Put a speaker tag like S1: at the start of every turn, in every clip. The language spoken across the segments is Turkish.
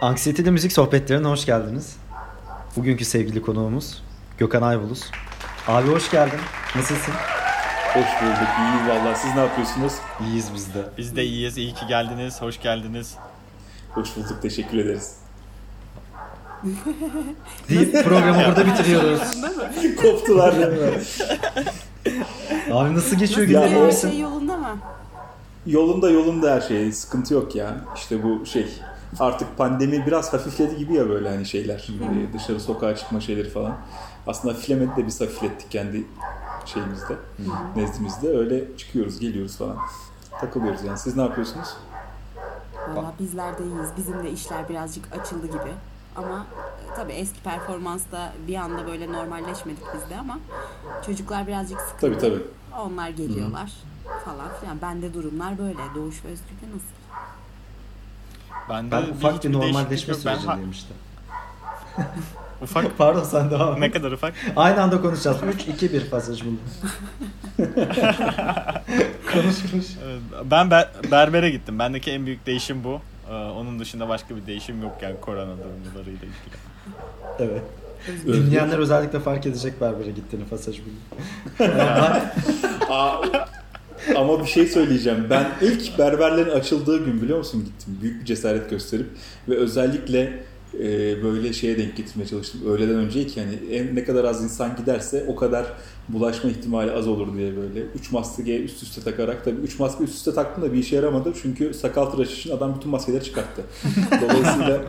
S1: Anksiyeteli Müzik Sohbetlerine hoş geldiniz. Bugünkü sevgili konuğumuz Gökhan Ayvulus. Abi hoş geldin. Nasılsın?
S2: Hoş bulduk. İyiyiz valla. Siz ne yapıyorsunuz?
S1: İyiyiz biz de.
S3: Biz de iyiyiz. İyi ki geldiniz. Hoş geldiniz.
S2: Hoş bulduk. Teşekkür ederiz.
S1: Deyip programı burada bitiriyoruz.
S2: Koptular değil mi?
S1: Abi nasıl geçiyor
S2: Ya
S1: günlerin?
S2: o-
S4: Her
S1: misin?
S4: şey yolunda mı?
S2: Yolunda yolunda her şey. Sıkıntı yok ya. İşte bu şey artık pandemi biraz hafifledi gibi ya böyle hani şeyler. Ee, dışarı sokağa çıkma şeyleri falan. Aslında hafiflemedi de biz hafiflettik kendi şeyimizde. Nezdimizde. Öyle çıkıyoruz, geliyoruz falan. Takılıyoruz yani. Siz ne yapıyorsunuz?
S4: Valla bizler de iyiyiz. Bizim de işler birazcık açıldı gibi. Ama e, tabii eski performansta bir anda böyle normalleşmedik biz de ama çocuklar birazcık sıkıldı.
S2: Tabii tabii.
S4: Onlar geliyorlar falan filan. Bende durumlar böyle. Doğuş ve Özgür'de nasıl?
S3: Ben,
S1: Ben
S3: de
S1: ufak bir normalleşme sürecindeyim işte.
S3: ufak
S1: Pardon sen devam et.
S3: ne kadar ufak?
S1: Aynı anda konuşacağız. 3, 2, 1 pasaj bunu. konuş konuş.
S3: Ben ber- berbere gittim. Bendeki en büyük değişim bu. Ee, Onun dışında başka bir değişim yok yani korona durumlarıyla ilgili.
S1: Evet.
S4: Özgür.
S1: Dinleyenler özellikle fark edecek berbere gittiğini pasaj bunu.
S2: Ama bir şey söyleyeceğim. Ben ilk berberlerin açıldığı gün biliyor musun gittim. Büyük bir cesaret gösterip ve özellikle e, böyle şeye denk getirmeye çalıştım. Öğleden önceyken yani en, ne kadar az insan giderse o kadar bulaşma ihtimali az olur diye böyle. 3 maskeyi üst üste takarak tabii 3 maske üst üste taktım da bir işe yaramadı. Çünkü sakal tıraşı için adam bütün maskeleri çıkarttı. Dolayısıyla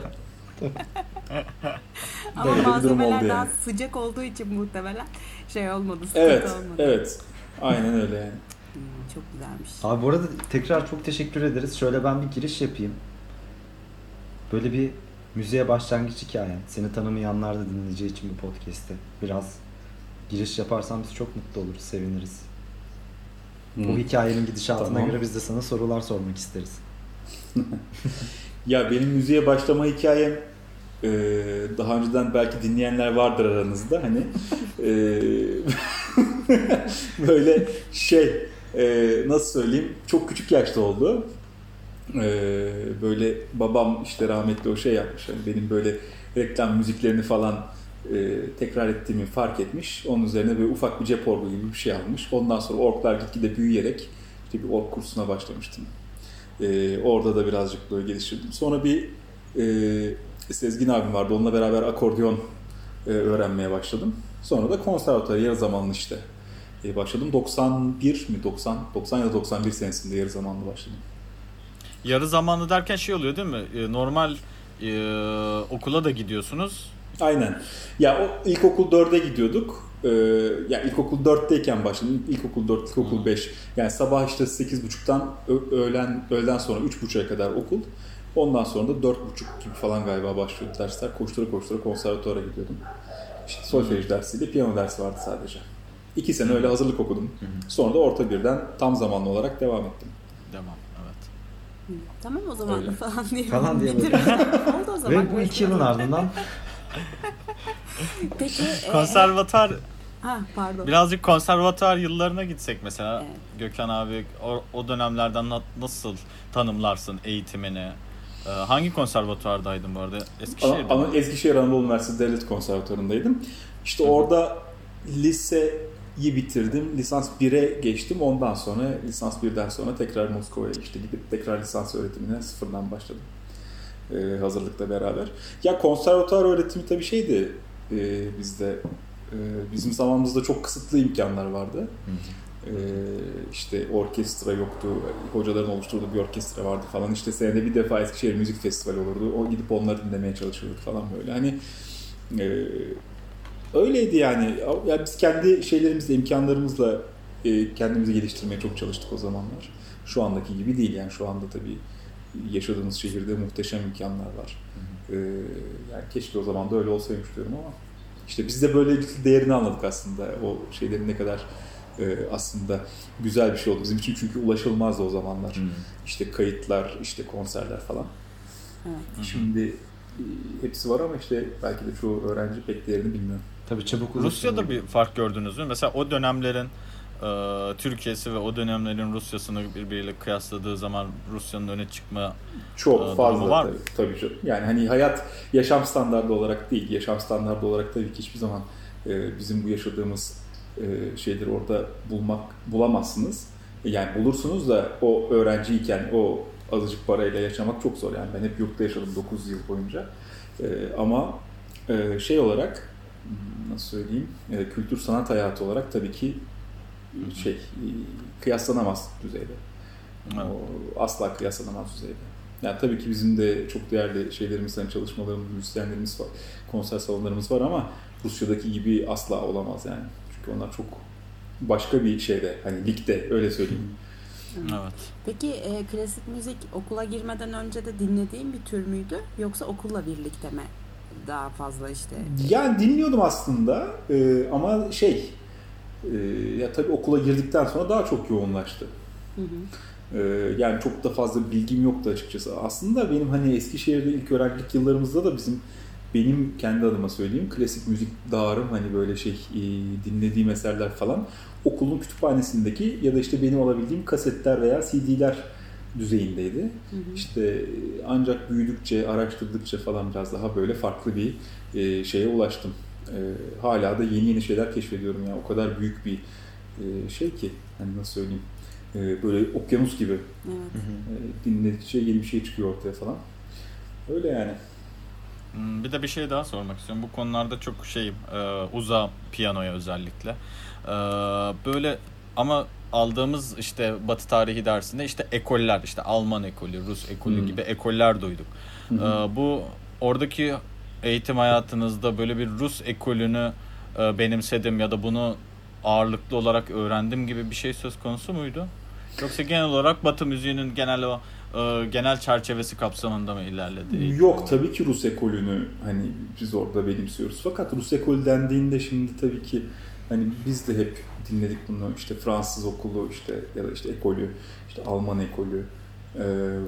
S4: Ama
S2: Böyle bir durum oldu
S4: daha
S2: yani.
S4: sıcak olduğu için muhtemelen şey olmadı.
S2: Evet,
S4: olmadı.
S2: evet. Aynen öyle yani.
S4: Hmm, çok güzelmiş.
S1: Abi bu arada tekrar çok teşekkür ederiz. Şöyle ben bir giriş yapayım. Böyle bir müziğe başlangıç hikayen. Seni tanımayanlar da dinleyeceği için bu podcast'te biraz giriş yaparsam biz çok mutlu oluruz, seviniriz. Bu hikayenin gidişatına
S2: Tamam.
S1: göre biz de sana sorular sormak isteriz.
S2: Ya benim müziğe başlama hikayem e, daha önceden belki dinleyenler vardır aranızda hani e, böyle şey e, nasıl söyleyeyim çok küçük yaşta oldu. E, böyle babam işte rahmetli o şey yapmış hani benim böyle reklam müziklerini falan e, tekrar ettiğimi fark etmiş. Onun üzerine böyle ufak bir cep orgu gibi bir şey almış. Ondan sonra orklar gitgide büyüyerek işte bir ork kursuna başlamıştım. Ee, orada da birazcık böyle geliştirdim. Sonra bir e, Sezgin abim vardı. Onunla beraber akordeon e, öğrenmeye başladım. Sonra da konservatuar yarı zamanlı işte e, başladım. 91 mi? 90, 90 ya da 91 senesinde yarı zamanlı başladım.
S3: Yarı zamanlı derken şey oluyor değil mi? Ee, Normal e, okula da gidiyorsunuz.
S2: Aynen. Ya o ilkokul 4'e gidiyorduk. Ee, ya ilkokul 4'teyken başladım. İlkokul 4, ilkokul 5. Yani sabah işte 8.30'dan ö- öğlen öğleden sonra 3.30'a kadar okul. Ondan sonra da 4.30 gibi falan galiba başlıyordu dersler. Koştura koştura konservatuvara gidiyordum. İşte solfej dersiyle piyano dersi vardı sadece. İki sene öyle hazırlık okudum. Sonra da orta birden tam zamanlı olarak devam ettim.
S3: Devam. Evet.
S4: Tamam o zaman
S2: Öyle.
S4: falan diye.
S1: Falan diye
S4: Oldu o zaman.
S1: Ve bu iki yılın ardından
S4: Peki. e,
S3: Konservatuar
S4: Ha pardon.
S3: birazcık konservatuar yıllarına gitsek mesela.
S4: Evet.
S3: Gökhan abi o, o dönemlerden na- nasıl tanımlarsın eğitimini? Ee, hangi konservatuardaydın bu arada? Eskişehir'de
S2: ama? Eskişehir Anadolu Üniversitesi Devlet Konservatuvarı'ndaydım. İşte orada liseyi bitirdim. Lisans 1'e geçtim. Ondan sonra lisans 1'den sonra tekrar Moskova'ya işte gidip tekrar lisans öğretimine sıfırdan başladım. Ee, hazırlıkla beraber. Ya konservatuvar öğretimi tabii şeydi e, bizde. e, bizim zamanımızda çok kısıtlı imkanlar vardı. Ee, işte orkestra yoktu, hocaların oluşturduğu bir orkestra vardı falan. İşte senede bir defa Eskişehir Müzik Festivali olurdu. O gidip onları dinlemeye çalışıyorduk falan böyle. Hani e, öyleydi yani. yani. Biz kendi şeylerimizle, imkanlarımızla e, kendimizi geliştirmeye çok çalıştık o zamanlar. Şu andaki gibi değil yani. Şu anda tabii yaşadığımız şehirde muhteşem imkanlar var. Ee, yani keşke o zaman da öyle olsaymış diyorum ama işte biz de böyle değerini anladık aslında. O şeylerin ne kadar e, aslında güzel bir şey oldu bizim için çünkü ulaşılmazdı o zamanlar. İşte kayıtlar, işte konserler falan.
S4: Evet.
S2: Şimdi e, hepsi var ama işte belki de çoğu öğrenci pek değerini bilmiyor.
S1: Tabii çabuk
S3: Rusya'da bir fark gördünüz mü? Mesela o dönemlerin e, Türkiye'si ve o dönemlerin Rusya'sını birbiriyle kıyasladığı zaman Rusya'nın öne çıkma
S2: Çok
S3: durumu
S2: fazla
S3: var
S2: tabii,
S3: mı?
S2: tabii canım. Yani hani hayat yaşam standardı olarak değil, yaşam standardı olarak tabii ki hiçbir zaman e, bizim bu yaşadığımız e, şeyleri orada bulmak bulamazsınız. Yani bulursunuz da o öğrenciyken o azıcık parayla yaşamak çok zor. Yani ben hep yurtta yaşadım 9 yıl boyunca. E, ama e, şey olarak nasıl söyleyeyim e, kültür sanat hayatı olarak tabii ki şey e, kıyaslanamaz düzeyde.
S3: Evet.
S2: O asla kıyaslanamaz düzeyde. Yani tabii ki bizim de çok değerli şeylerimiz, yani çalışmalarımız, müzisyenlerimiz var, konser salonlarımız var ama Rusya'daki gibi asla olamaz yani. Çünkü onlar çok başka bir şeyde, hani ligde öyle söyleyeyim.
S3: evet.
S4: Peki e, klasik müzik okula girmeden önce de dinlediğin bir tür müydü? Yoksa okulla birlikte mi daha fazla işte?
S2: Yani dinliyordum aslında e, ama şey, e, ya tabii okula girdikten sonra daha çok yoğunlaştı.
S4: Hı hı.
S2: Ee, yani çok da fazla bilgim yoktu açıkçası. Aslında benim hani Eskişehir'de ilk öğrencilik yıllarımızda da bizim benim kendi adıma söyleyeyim klasik müzik dağarım hani böyle şey e, dinlediğim eserler falan okulun kütüphanesindeki ya da işte benim alabildiğim kasetler veya CD'ler düzeyindeydi.
S4: Hı hı.
S2: İşte ancak büyüdükçe, araştırdıkça falan biraz daha böyle farklı bir e, şeye ulaştım. E, hala da yeni yeni şeyler keşfediyorum ya. O kadar büyük bir e, şey ki hani nasıl söyleyeyim e, böyle okyanus gibi
S4: Evet.
S2: e, dinledikçe yeni bir şey çıkıyor ortaya falan. Öyle yani.
S3: Hmm, Bir de bir şey daha sormak istiyorum. Bu konularda çok şeyim, e, uza piyanoya özellikle. E, böyle ama aldığımız işte Batı tarihi dersinde işte ekoller, işte Alman ekolü, Rus ekolü
S2: Hmm.
S3: gibi ekoller duyduk.
S2: Hı hı.
S3: E, bu oradaki eğitim hayatınızda böyle bir Rus ekolünü e, benimsedim ya da bunu ağırlıklı olarak öğrendim gibi bir şey söz konusu muydu? Yoksa genel olarak Batı müziğinin genel o e, genel çerçevesi kapsamında mı ilerledi?
S2: Yok tabii ki Rus ekolünü hani biz orada benimsiyoruz. Fakat Rus ekolü dendiğinde şimdi tabii ki hani biz de hep dinledik bunu işte Fransız okulu işte ya da işte ekolü, işte Alman ekolü, e,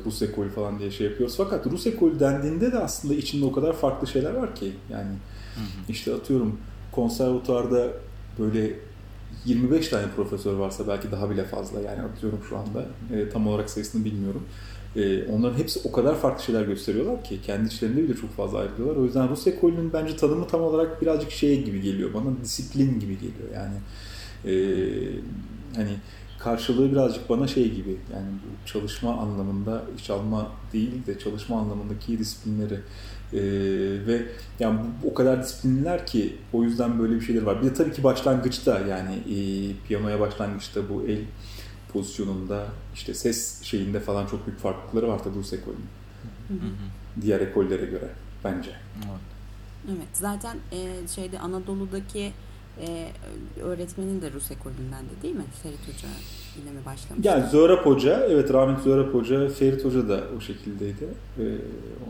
S2: Rus ekolü falan diye şey yapıyoruz. Fakat Rus ekolü dendiğinde de aslında içinde o kadar farklı şeyler var ki yani
S3: Hı hı.
S2: işte atıyorum konservatuarda böyle 25 tane profesör varsa belki daha bile fazla yani atıyorum şu anda E, tam olarak sayısını bilmiyorum. E, onların hepsi o kadar farklı şeyler gösteriyorlar ki kendi içlerinde bile çok fazla ayrılıyorlar. O yüzden Rus ekolünün bence tanımı tam olarak birazcık şey gibi geliyor bana disiplin gibi geliyor yani. E, hani karşılığı birazcık bana şey gibi yani bu çalışma anlamında iş alma değil de çalışma anlamındaki disiplinleri e, ve yani bu, o kadar disiplinliler ki o yüzden böyle bir şeyler var. Bir de tabii ki başlangıçta yani e, piyanoya başlangıçta bu el pozisyonunda işte ses şeyinde falan çok büyük farklılıkları var tabii Rus ekolünün. Diğer ekollere göre bence.
S3: Evet.
S4: Evet zaten e, şeyde Anadolu'daki e, öğretmenin de Rus ekolündendi değil mi? Ferit Hoca yine mi başlamış?
S2: Yani Zöhrep Hoca, evet rahmetli Zöhrep Hoca, Ferit Hoca da o şekildeydi. Ee,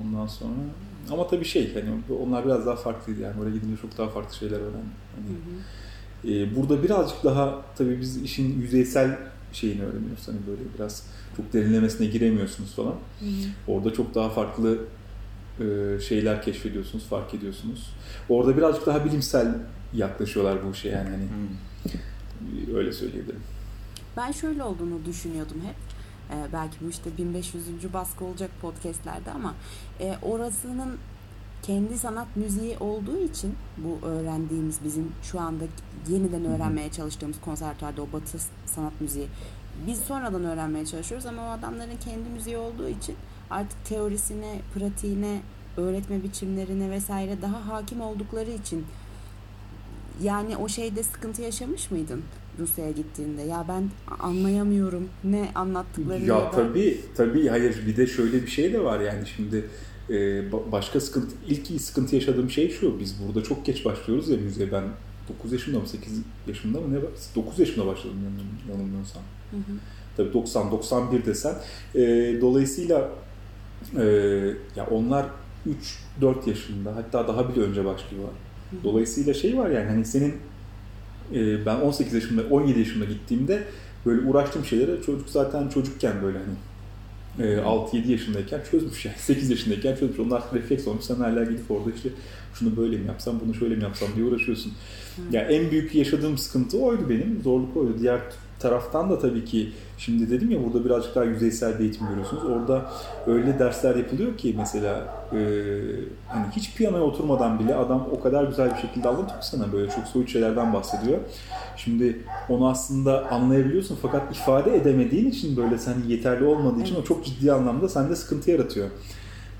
S2: ondan sonra ama tabii şey hani onlar biraz daha farklıydı yani oraya gidince çok daha farklı şeyler öğrendim. Hani,
S4: Hı hı.
S2: Ee, burada birazcık daha tabii biz işin yüzeysel şeyini öğreniyoruz. Hani böyle biraz çok derinlemesine giremiyorsunuz falan.
S4: Hı.
S2: Orada çok daha farklı e, şeyler keşfediyorsunuz, fark ediyorsunuz. Orada birazcık daha bilimsel yaklaşıyorlar bu işe yani hani öyle söyleyebilirim.
S4: Ben şöyle olduğunu düşünüyordum hep. Ee, belki bu işte 1500. baskı olacak podcastlerde ama e, orasının kendi sanat müziği olduğu için bu öğrendiğimiz bizim şu anda yeniden öğrenmeye çalıştığımız konservatuarda o batı sanat müziği biz sonradan öğrenmeye çalışıyoruz ama o adamların kendi müziği olduğu için artık teorisine, pratiğine, öğretme biçimlerine vesaire daha hakim oldukları için yani o şeyde sıkıntı yaşamış mıydın Rusya'ya gittiğinde? Ya ben anlayamıyorum ne anlattıklarını
S2: Ya
S4: da-
S2: tabii tabii hayır bir de şöyle bir şey de var yani şimdi e, ba- başka sıkıntı ilk sıkıntı yaşadığım şey şu biz burada çok geç başlıyoruz ya müziğe ben 9 yaşımda mı 8 yaşımda mı ne 9 yaşımda başladım yanılmıyorsam-.
S4: Hı hı.
S2: Tabii 90 91 desen. E, dolayısıyla e, ya onlar 3 4 yaşında hatta daha bile önce başlıyorlar. Dolayısıyla şey var yani hani senin e, ben 18 yaşında 17 yaşında gittiğimde böyle uğraştığım şeylere çocuk zaten çocukken böyle hani e, 6-7 yaşındayken çözmüş yani 8 yaşındayken çözmüş. Artık refleks olmuş. Sen hala gidip orada işte şunu böyle mi yapsam, bunu şöyle mi yapsam diye uğraşıyorsun. Ya yani en büyük yaşadığım sıkıntı oydu benim. Zorluk oydu. Diğer taraftan da tabii ki şimdi dedim ya burada birazcık daha yüzeysel bir eğitim görüyorsunuz. Orada öyle dersler yapılıyor ki mesela e, hani hiç piyanoya oturmadan bile adam o kadar güzel bir şekilde anlatıyor sana böyle çok soyut şeylerden bahsediyor. Şimdi onu aslında anlayabiliyorsun fakat ifade edemediğin için böyle sen yeterli olmadığı için o çok ciddi anlamda sende sıkıntı yaratıyor.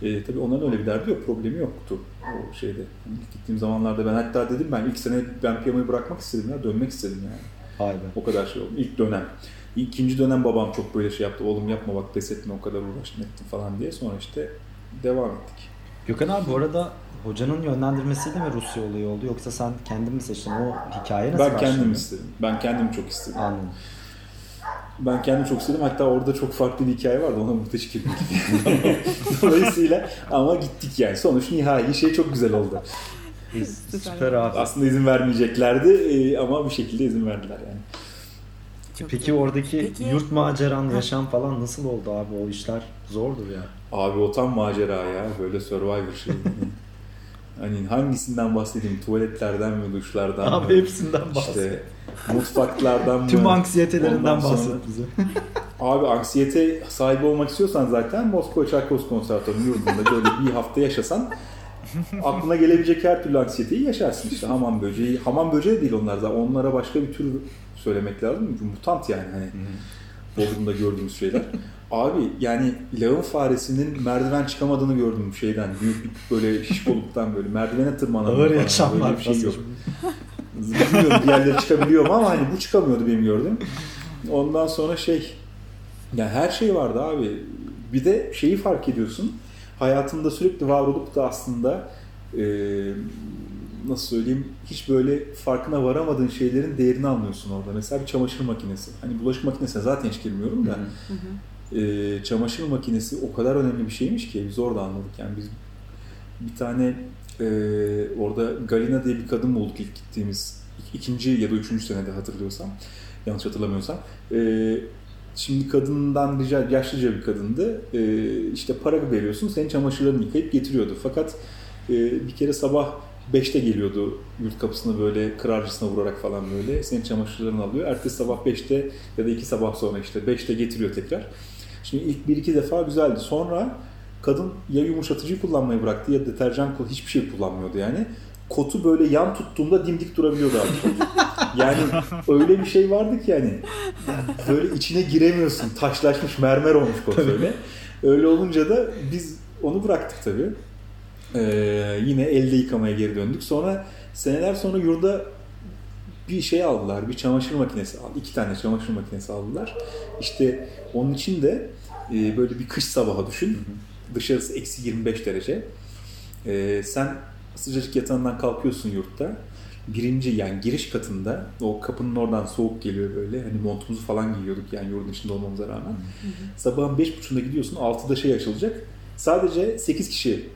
S2: E, tabii onların öyle bir derdi yok, problemi yoktu o şeyde. İlk gittiğim zamanlarda ben hatta dedim ben ilk sene ben piyanoyu bırakmak istedim ya, dönmek istedim yani.
S1: Vay be.
S2: O kadar şey oldu. İlk dönem. İkinci dönem babam çok böyle şey yaptı. Oğlum yapma bak pes etme o kadar uğraştın ettin falan diye. Sonra işte devam ettik.
S1: Gökhan abi bu arada hocanın yönlendirmesiyle mi Rusya olayı oldu yoksa sen kendin mi seçtin? O hikaye nasıl
S2: Ben kendim istedim. Ben kendim çok istedim.
S1: Anladım.
S2: Ben kendim çok istedim. Hatta orada çok farklı bir hikaye vardı. Ona muhteşem girdik. Dolayısıyla ama gittik yani. Sonuç nihai şey çok güzel oldu.
S1: Süper abi.
S2: Aslında izin vermeyeceklerdi ama bir şekilde izin verdiler yani.
S1: Çok Peki güzel. oradaki Peki... yurt maceran, yaşam falan nasıl oldu abi? O işler zordur ya.
S2: Abi o tam macera ya. Böyle survivor şey. hani hangisinden bahsedeyim? Tuvaletlerden mi, duşlardan
S1: abi
S2: mı?
S1: Abi hepsinden bahset. İşte
S2: mutfaklardan mı?
S1: Tüm anksiyetelerinden bahset bize.
S2: Abi anksiyete sahibi olmak istiyorsan zaten Moskova Çaykovski Konservatuvarı'nın yurdunda böyle bir hafta yaşasan aklına gelebilecek her türlü anksiyeteyi yaşarsın işte hamam böceği. Hamam böceği değil onlar da. Onlara başka bir tür söylemek lazım. Çünkü mutant yani hani. Bodrum'da gördüğümüz şeyler. Abi yani lağım faresinin merdiven çıkamadığını gördüm şeyden. Büyük bir böyle şişkoluktan böyle merdivene tırmanan.
S1: Ağır yaşamlar.
S2: Böyle bir şey yok. Bilmiyorum bir yerlere çıkabiliyor ama hani bu çıkamıyordu benim gördüğüm. Ondan sonra şey yani her şey vardı abi. Bir de şeyi fark ediyorsun. Hayatında sürekli var olup da aslında e, nasıl söyleyeyim hiç böyle farkına varamadığın şeylerin değerini anlıyorsun orada. Mesela bir çamaşır makinesi. Hani bulaşık makinesine zaten hiç girmiyorum da. Hı hı. E, çamaşır makinesi o kadar önemli bir şeymiş ki biz orada anladık. Yani biz bir tane e, orada Galina diye bir kadın bulduk ilk gittiğimiz ikinci ya da üçüncü senede hatırlıyorsam. Yanlış hatırlamıyorsam. E, Şimdi kadından rica yaşlıca bir kadındı. E, işte para veriyorsun, senin çamaşırlarını yıkayıp getiriyordu. Fakat e, bir kere sabah 5'te geliyordu yurt kapısına böyle kırarcısına vurarak falan böyle. Senin çamaşırlarını alıyor. Ertesi sabah 5'te ya da iki sabah sonra işte 5'te getiriyor tekrar. Şimdi ilk bir iki defa güzeldi. Sonra kadın ya yumuşatıcı kullanmayı bıraktı ya deterjan hiçbir şey kullanmıyordu yani. Kotu böyle yan tuttuğumda dimdik durabiliyordu abi. Yani öyle bir şey vardı ki yani böyle içine giremiyorsun. Taşlaşmış mermer olmuş kot öyle. Öyle olunca da biz onu bıraktık tabii. Ee, yine elde yıkamaya geri döndük. Sonra seneler sonra yurda bir şey aldılar. Bir çamaşır makinesi aldı. iki tane çamaşır makinesi aldılar. İşte onun için de e, böyle bir kış sabahı düşün. Dışarısı eksi 25 derece. E, sen sıcacık yatağından kalkıyorsun yurtta. Birinci yani giriş katında o kapının oradan soğuk geliyor böyle. Hani montumuzu falan giyiyorduk yani yurdun içinde olmamıza rağmen. Hı hı. Sabahın 5.30'da gidiyorsun 6'da şey açılacak. Sadece 8 kişi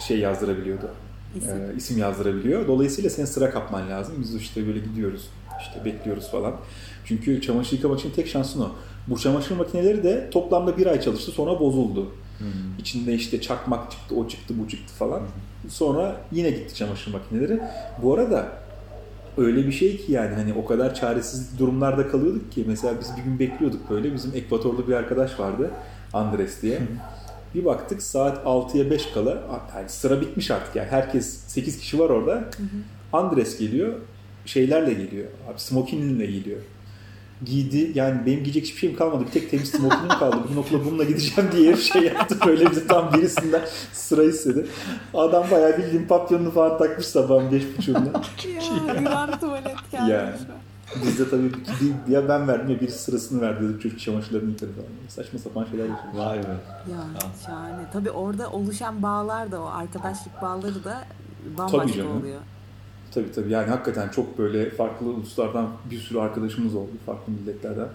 S2: şey yazdırabiliyordu. İsim. E, isim yazdırabiliyor. Dolayısıyla sen sıra kapman lazım. Biz işte böyle gidiyoruz. işte bekliyoruz falan. Çünkü çamaşır yıkamak için tek şansın o. Bu çamaşır makineleri de toplamda bir ay çalıştı sonra bozuldu. Hmm. İçinde işte çakmak çıktı, o çıktı, bu çıktı falan. Hmm. Sonra yine gitti çamaşır makineleri. Bu arada öyle bir şey ki yani hani o kadar çaresiz durumlarda kalıyorduk ki mesela biz bir gün bekliyorduk böyle. Bizim Ekvatorlu bir arkadaş vardı. Andres diye. Bir baktık saat 6'ya 5 kala yani sıra bitmiş artık yani herkes 8 kişi var orada. Andres geliyor şeylerle geliyor. Abi smokingle geliyor. Giydi yani benim giyecek hiçbir şeyim kalmadı. Bir tek temiz smokinim kaldı. Bugün okula bununla gideceğim diye şey yaptı. Böyle bize tam birisinden sıra istedi. Adam bayağı bildiğin papyonunu falan takmış sabahın beş buçuğunda.
S4: ya divan tuvalet gelmiş. Yani.
S2: Biz de tabii bir, ya ben verdim ya birisi sırasını verdi dedik çocuk çamaşırlarını yıkadı falan. Saçma sapan şeyler yaşadık.
S1: Vay be.
S4: Ya şahane. Tabii orada oluşan bağlar da o arkadaşlık bağları da bambaşka tabii oluyor.
S2: Tabii tabii yani hakikaten çok böyle farklı uluslardan bir sürü arkadaşımız oldu farklı milletlerden.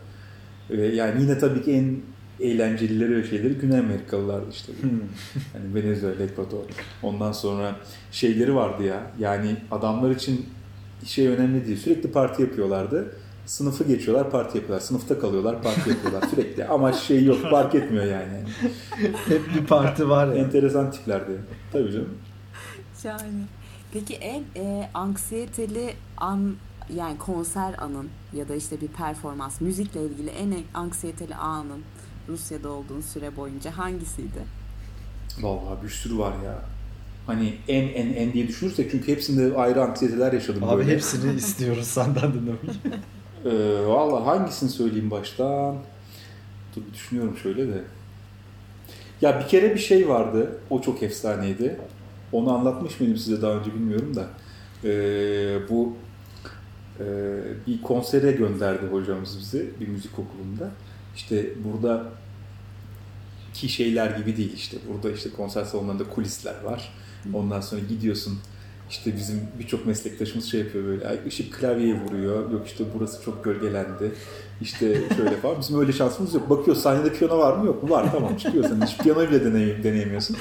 S2: Ee, yani yine tabii ki en eğlencelileri ve şeyleri Güney Amerikalılardı işte. Yani Venezuela, Ekvador. Ondan sonra şeyleri vardı ya. Yani adamlar için şey önemli değil. Sürekli parti yapıyorlardı. Sınıfı geçiyorlar, parti yapıyorlar. Sınıfta kalıyorlar, parti yapıyorlar sürekli. Ama şey yok, fark etmiyor yani.
S1: Hep bir parti var ya.
S2: Enteresan tiplerdi. Tabii canım.
S4: Şahane. Peki en e, anksiyeteli an yani konser anın ya da işte bir performans müzikle ilgili en anksiyeteli anın Rusya'da olduğun süre boyunca hangisiydi?
S2: Vallahi bir sürü var ya. Hani en en en diye düşünürsek çünkü hepsinde ayrı anksiyeteler yaşadım
S1: Abi
S2: böyle.
S1: hepsini istiyoruz senden dinlemeyi.
S2: Ee, Valla hangisini söyleyeyim baştan? Dur düşünüyorum şöyle de. Ya bir kere bir şey vardı. O çok efsaneydi. Onu anlatmış mıydım size daha önce bilmiyorum da. Ee, bu e, bir konsere gönderdi hocamız bizi bir müzik okulunda. İşte burada ki şeyler gibi değil işte. Burada işte konser salonlarında kulisler var. Ondan sonra gidiyorsun işte bizim birçok meslektaşımız şey yapıyor böyle "Ay, ışık klavyeye vuruyor. Yok işte burası çok gölgelendi. İşte şöyle falan. Bizim öyle şansımız yok. Bakıyor sahnede piyano var mı? Yok mu? Var tamam çıkıyorsun. Hiç piyano bile deney deneyemiyorsun.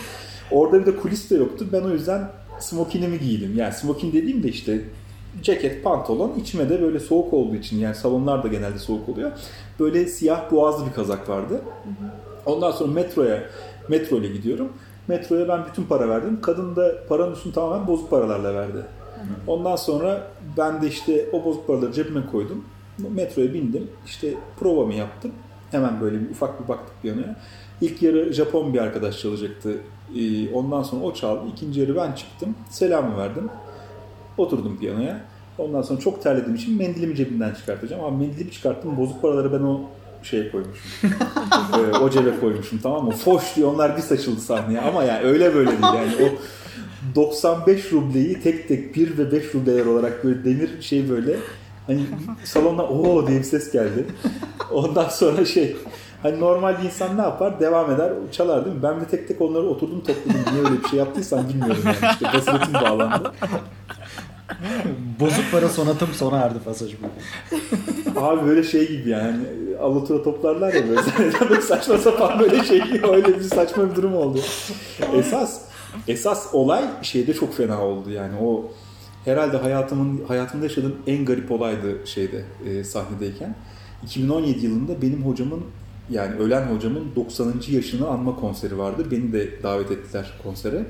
S2: Orada bir de kulis de yoktu. Ben o yüzden smokinimi giydim. Yani smokin dediğim de işte ceket, pantolon, içime de böyle soğuk olduğu için yani salonlar da genelde soğuk oluyor. Böyle siyah boğazlı bir kazak vardı. Ondan sonra metroya, metro ile gidiyorum. Metroya ben bütün para verdim. Kadın da paranın üstünü tamamen bozuk paralarla verdi. Ondan sonra ben de işte o bozuk paraları cebime koydum. Metroya bindim. İşte provamı yaptım. Hemen böyle bir ufak bir baktık piyanoya. İlk yarı Japon bir arkadaş çalacaktı. Ee, Ondan sonra o çaldı. İkinci yarı ben çıktım. Selamı verdim. Oturdum piyanoya. Ondan sonra çok terlediğim için mendilimi cebimden çıkartacağım. Ama mendilimi çıkarttım. Bozuk paraları ben o şeye koymuşum. Ee, o cebe koymuşum tamam mı? Foş diye onlar bir saçıldı sahneye. Ama yani öyle böyle değil. Yani o 95 rubleyi tek tek 1 ve 5 rubleler olarak böyle demir şey böyle hani salonda o diye bir ses geldi. Ondan sonra şey hani normal insan ne yapar? Devam eder, çalar değil mi? Ben de tek tek onları oturdum topladım. Niye öyle bir şey yaptıysam bilmiyorum yani. İşte basiretim bağlandı.
S1: Bozuk para sonatım sona erdi pasajı bu.
S2: Abi böyle şey gibi yani alatura toplarlar ya böyle saçma sapan böyle şey gibi öyle bir saçma bir durum oldu. Esas esas olay şeyde çok fena oldu yani o herhalde hayatımın hayatımda yaşadığım en garip olaydı şeyde e, sahnedeyken. 2017 yılında benim hocamın yani ölen hocamın 90. yaşını anma konseri vardı. Beni de davet ettiler konsere.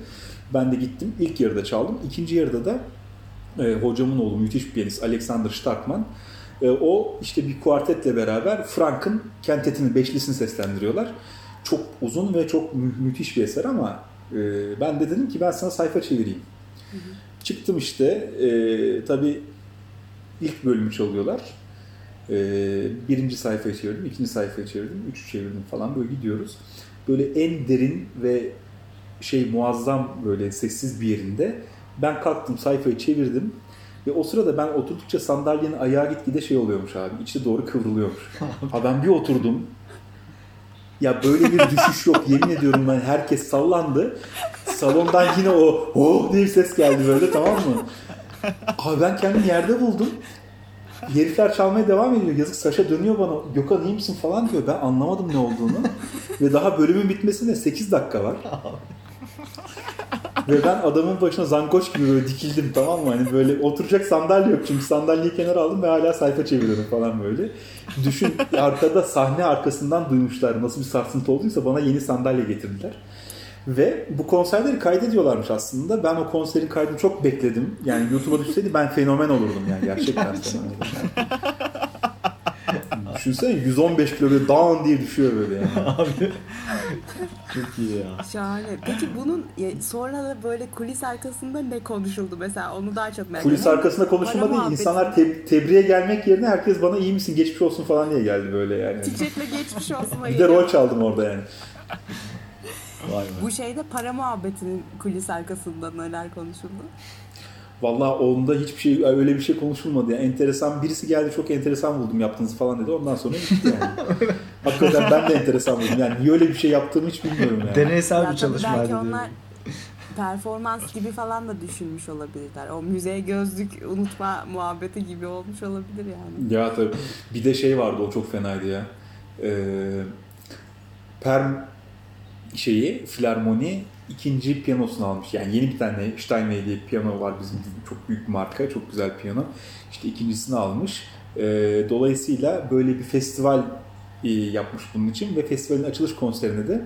S2: Ben de gittim. İlk yarıda çaldım. İkinci yarıda da e, hocamın oğlu müthiş bir piyanist Alexander Starkman. E, o işte bir kuartetle beraber Frank'ın kentetini, beşlisini seslendiriyorlar. Çok uzun ve çok mü- müthiş bir eser ama e, ben de dedim ki ben sana sayfa çevireyim. Çıktım işte. E, tabii ilk bölümü çalıyorlar. E, birinci sayfayı çevirdim, ikinci sayfayı çevirdim, üçü çevirdim falan böyle gidiyoruz. Böyle en derin ve şey muazzam böyle sessiz bir yerinde ben kalktım sayfayı çevirdim ve o sırada ben oturdukça sandalyenin ayağı gitgide şey oluyormuş abi. içe doğru kıvrılıyormuş. ha ben bir oturdum. Ya böyle bir düşüş yok. Yemin ediyorum ben herkes sallandı. Salondan yine o oh diye bir ses geldi böyle tamam mı? Abi ben kendimi yerde buldum. Herifler çalmaya devam ediyor. Yazık Saşa dönüyor bana. Gökhan iyi misin falan diyor. Ben anlamadım ne olduğunu. Ve daha bölümün bitmesine 8 dakika var. Ve ben adamın başına zangoç gibi böyle dikildim tamam mı? Hani böyle oturacak sandalye yok çünkü sandalyeyi kenara aldım ve hala sayfa çeviriyorum falan böyle. Düşün arkada sahne arkasından duymuşlar nasıl bir sarsıntı olduysa bana yeni sandalye getirdiler. Ve bu konserleri kaydediyorlarmış aslında. Ben o konserin kaydını çok bekledim. Yani YouTube'a düşseydi ben fenomen olurdum yani gerçekten fenomen olurdum. Düşünsene 115 kilo böyle down diye düşüyor böyle yani.
S1: Abi çok iyi ya.
S4: Şahane. Peki bunun sonra da böyle kulis arkasında ne konuşuldu mesela onu daha çok merak
S2: Kulis
S4: ediyorum.
S2: arkasında konuşma
S4: Para
S2: değil. İnsanlar te- tebriğe gelmek yerine herkes bana iyi misin, geçmiş olsun falan diye geldi böyle yani.
S4: Çiçekle geçmiş olsun.
S2: Bir de rol çaldım orada yani.
S1: Vay be.
S4: Bu şeyde para muhabbetinin kulis arkasında neler konuşuldu?
S2: Vallahi onda hiçbir şey öyle bir şey konuşulmadı. Yani enteresan birisi geldi çok enteresan buldum yaptığınızı falan dedi. Ondan sonra gitti yani. Hakikaten ben de enteresan buldum. Yani niye öyle bir şey yaptığımı hiç bilmiyorum yani.
S1: Deneysel
S4: Ya
S1: bir çalışmaydı
S4: belki
S1: diyor.
S4: onlar performans gibi falan da düşünmüş olabilirler. O müzeye gözlük unutma muhabbeti gibi olmuş olabilir yani.
S2: Ya tabii. Bir de şey vardı o çok fenaydı ya. Ee, Perm şeyi, Filarmoni ikinci piyanosunu almış. Yani yeni bir tane Steinway diye piyano var bizim çok büyük bir marka. Çok güzel piyano. İşte ikincisini almış. E, dolayısıyla böyle bir festival e, yapmış bunun için ve festivalin açılış konserine de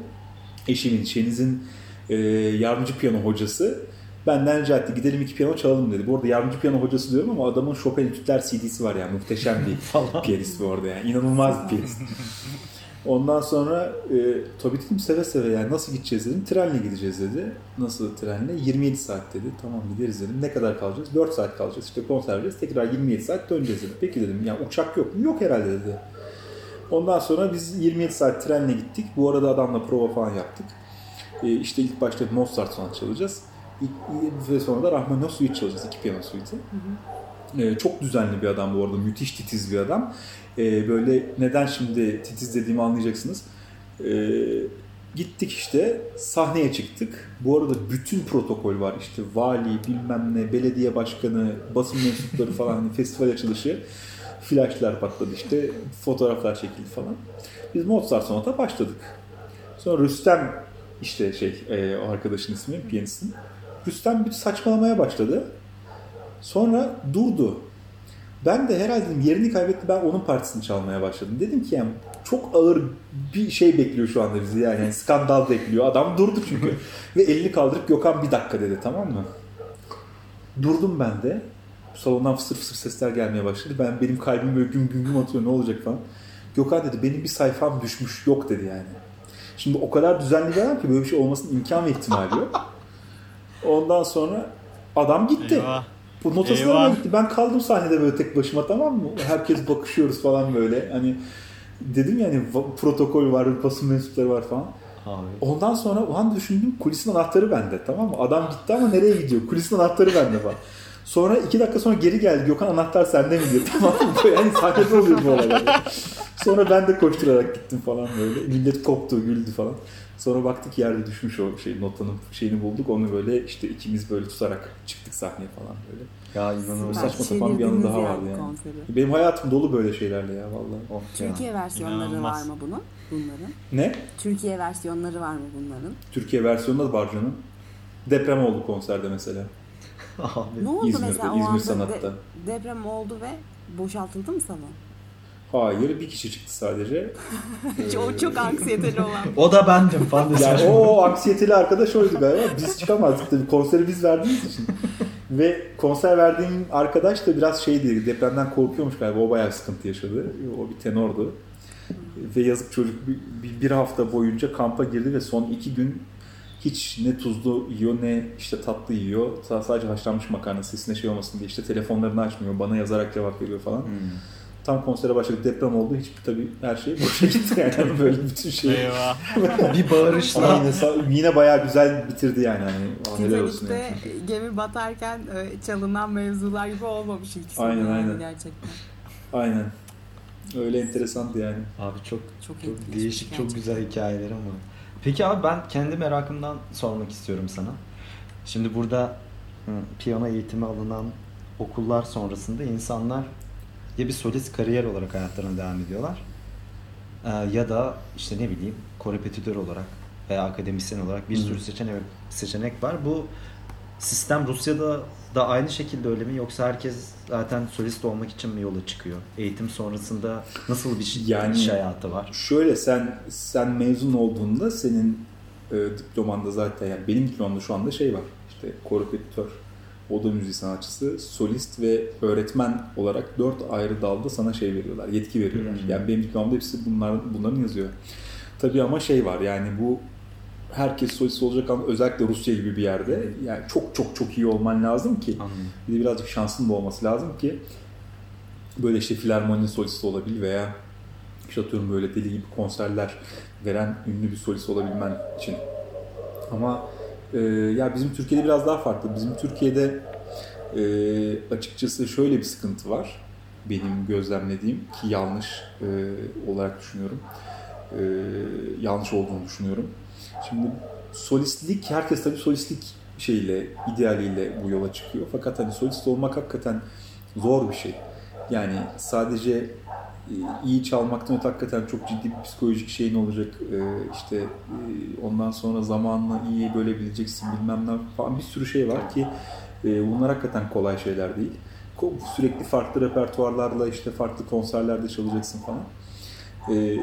S2: eşimin, Şeniz'in e, yardımcı piyano hocası benden rica etti gidelim iki piyano çalalım dedi. Bu arada yardımcı piyano hocası diyorum ama adamın Chopin Etütler CD'si var yani muhteşem bir piyanist bu arada yani inanılmaz bir piyanist. Ondan sonra e, tabii dedim seve seve yani nasıl gideceğiz dedim. Trenle gideceğiz dedi. Nasıl trenle? 27 saat dedi. Tamam gideriz dedim. Ne kadar kalacağız? 4 saat kalacağız. İşte konser vereceğiz. Tekrar 27 saat döneceğiz dedi. Peki dedim. Yani uçak yok mu? Yok herhalde dedi. Ondan sonra biz 27 saat trenle gittik. Bu arada adamla prova falan yaptık. E, işte ilk başta Mozart sonat çalacağız. İlk, ve sonra da Rahmaninov suite çalacağız. iki piyano suite'i. E, çok düzenli bir adam bu arada. Müthiş titiz bir adam. E, böyle neden şimdi titiz dediğimi anlayacaksınız. E, gittik işte sahneye çıktık. Bu arada bütün protokol var. İşte vali, bilmem ne, belediye başkanı, basın mensupları falan hani festival açılışı. Flashlar patladı işte. Fotoğraflar çekildi falan. Biz Mozart sonata başladık. Sonra Rüstem işte şey e, arkadaşın ismi piyanistin. Rüstem bir saçmalamaya başladı. Sonra durdu. Ben de herhalde dedim, yerini kaybetti ben onun partisini çalmaya başladım. Dedim ki yani çok ağır bir şey bekliyor şu anda bizi yani, yani skandal bekliyor. Adam durdu çünkü. Ve elini kaldırıp Gökhan bir dakika dedi tamam mı? Durdum ben de. Salondan fısır fısır sesler gelmeye başladı. Ben benim kalbim böyle güm güm güm atıyor ne olacak falan. Gökhan dedi benim bir sayfam düşmüş yok dedi yani. Şimdi o kadar düzenli bir adam ki böyle bir şey olmasının imkan ve ihtimali yok. Ondan sonra adam gitti.
S3: Eyvah.
S2: Bu notasına gitti? Ben kaldım sahnede böyle tek başıma tamam mı? Herkes bakışıyoruz falan böyle. Hani dedim yani va- protokol var, basın mensupları var falan.
S1: Abi.
S2: Ondan sonra o an düşündüm kulisin anahtarı bende tamam mı? Adam gitti ama nereye gidiyor? Kulisin anahtarı bende falan. Sonra iki dakika sonra geri geldi. Gökhan anahtar sende mi diyor. Tamam mı? Yani sahnede oluyor bu olaylar. Sonra ben de koşturarak gittim falan böyle. Millet koptu, güldü falan. Sonra baktık yerde düşmüş o şey notanın şeyini bulduk. Onu böyle işte ikimiz böyle tutarak çıktık sahneye falan böyle.
S1: Ya inanılmaz.
S2: Saçma sapan bir yanı daha vardı yani.
S4: konseri.
S2: Benim hayatım dolu böyle şeylerle ya vallahi.
S1: Oh ya.
S4: Türkiye versiyonları
S3: İnanılmaz.
S4: var mı bunun? Bunların.
S2: Ne?
S4: Türkiye versiyonları var mı bunların?
S2: Türkiye versiyonu da var canım. Deprem oldu konserde mesela.
S1: Abi.
S4: Ne oldu
S2: İzmir'de,
S4: mesela o
S2: İzmir
S4: anda
S2: Sanat'ta.
S4: de- deprem oldu ve boşaltıldı mı salon?
S2: Hayır bir kişi çıktı sadece.
S4: o çok anksiyeteli olan.
S1: O da bendim falan.
S2: Yani o anksiyeteli arkadaş oydu galiba. Biz çıkamazdık tabii. Konseri biz verdiğimiz için. Ve konser verdiğim arkadaş da biraz şeydi, depremden korkuyormuş galiba. O bayağı sıkıntı yaşadı. O bir tenordu. Ve yazık çocuk bir, bir, hafta boyunca kampa girdi ve son iki gün hiç ne tuzlu yiyor ne işte tatlı yiyor. Sa- Sadece haşlanmış makarna sesine şey olmasın diye işte telefonlarını açmıyor. Bana yazarak cevap veriyor falan.
S1: Hmm.
S2: Tam konsere başladık deprem oldu. Hiç tabii her şey boşa gitti yani böyle bütün şey.
S3: Eyvah.
S1: bir
S2: Ama
S1: bağırışla.
S2: yine, yine bayağı güzel bitirdi yani. Hani, helal olsun yani.
S4: gemi batarken e, çalınan mevzular gibi olmamış ilk
S2: Aynen, aynen.
S4: gerçekten.
S2: Aynen. Öyle enteresandı yani.
S1: Abi çok
S4: Çok,
S1: çok değişik, çok güzel hikayeler ama. Peki abi ben kendi merakımdan sormak istiyorum sana. Şimdi burada piyano eğitimi alınan okullar sonrasında insanlar ya bir solist kariyer olarak hayatlarına devam ediyorlar e, ya da işte ne bileyim korepetitör olarak veya akademisyen olarak bir sürü seçenek seçenek var. Bu sistem Rusya'da da aynı şekilde öyle mi yoksa herkes zaten solist olmak için mi yola çıkıyor? Eğitim sonrasında nasıl bir şey-
S2: Yani-
S1: iş hayatı var?
S2: Şöyle sen sen mezun olduğunda senin e, diplomanda zaten yani benim diplomamda şu anda şey var. İşte korepetitör, oda müziği sanatçısı, solist ve öğretmen olarak dört ayrı dalda sana şey veriyorlar, yetki veriyorlar.
S1: Hmm.
S2: Yani benim diplomamda hepsi bunlar, bunların yazıyor. Tabii ama şey var yani bu herkes solist olacak ama özellikle Rusya gibi bir yerde yani çok çok çok iyi olman lazım ki
S1: Anladım.
S2: bir de birazcık şansın da olması lazım ki böyle işte filarmoni solisti olabil veya işte atıyorum böyle deli gibi konserler veren ünlü bir solist olabilmen için. Ama e, ya bizim Türkiye'de biraz daha farklı. Bizim Türkiye'de e, açıkçası şöyle bir sıkıntı var. Benim gözlemlediğim ki yanlış e, olarak düşünüyorum. E, yanlış olduğunu düşünüyorum. Şimdi solistlik, herkes tabii solistlik şeyle, idealiyle bu yola çıkıyor. Fakat hani solist olmak hakikaten zor bir şey. Yani sadece iyi çalmaktan öte hakikaten çok ciddi bir psikolojik şeyin olacak. E, işte ondan sonra zamanla iyi bölebileceksin bilmem ne falan bir sürü şey var ki e, bunlar hakikaten kolay şeyler değil. sürekli farklı repertuarlarla işte farklı konserlerde çalacaksın falan. Ee,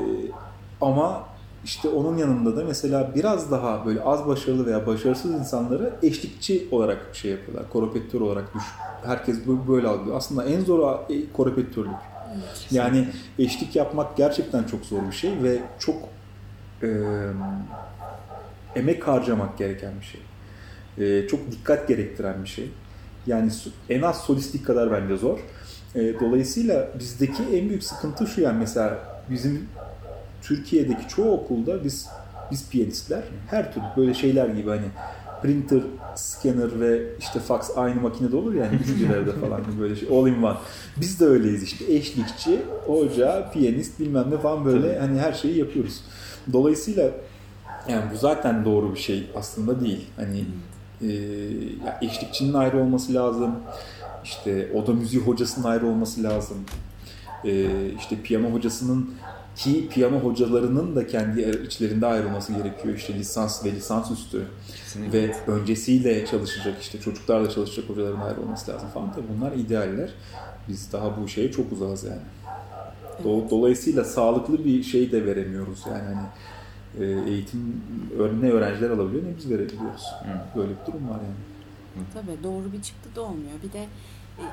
S2: ama işte onun yanında da mesela biraz daha böyle az başarılı veya başarısız insanları eşlikçi olarak şey yapıyorlar. Korepetitör olarak düş. Herkes böyle algılıyor. Aslında en zor e, Yani eşlik yapmak gerçekten çok zor bir şey ve çok e, emek harcamak gereken bir şey. E, çok dikkat gerektiren bir şey. Yani en az solistlik kadar bence zor. E, dolayısıyla bizdeki en büyük sıkıntı şu yani mesela bizim Türkiye'deki çoğu okulda biz biz piyanistler her türlü böyle şeyler gibi hani printer, scanner ve işte fax aynı makinede olur yani üç birerde falan böyle şey all in one. Biz de öyleyiz işte eşlikçi, hoca, piyanist bilmem ne falan böyle
S1: Tabii.
S2: hani her şeyi yapıyoruz. Dolayısıyla yani bu zaten doğru bir şey aslında değil. Hani e, ya eşlikçinin ayrı olması lazım. İşte oda müziği hocasının ayrı olması lazım. E, işte piyano hocasının ki piyano hocalarının da kendi içlerinde ayrılması gerekiyor. İşte lisans ve lisans üstü
S1: Kesinlikle.
S2: ve öncesiyle çalışacak işte çocuklarla çalışacak hocaların ayrı olması lazım falan. Tabii bunlar idealler. Biz daha bu şeye çok uzağız yani. Do- Dolayısıyla sağlıklı bir şey de veremiyoruz yani hani e, eğitim ne öğrenciler alabiliyor ne biz verebiliyoruz.
S1: Hı.
S2: Böyle bir durum var yani.
S4: Tabii doğru bir çıktı da olmuyor. Bir de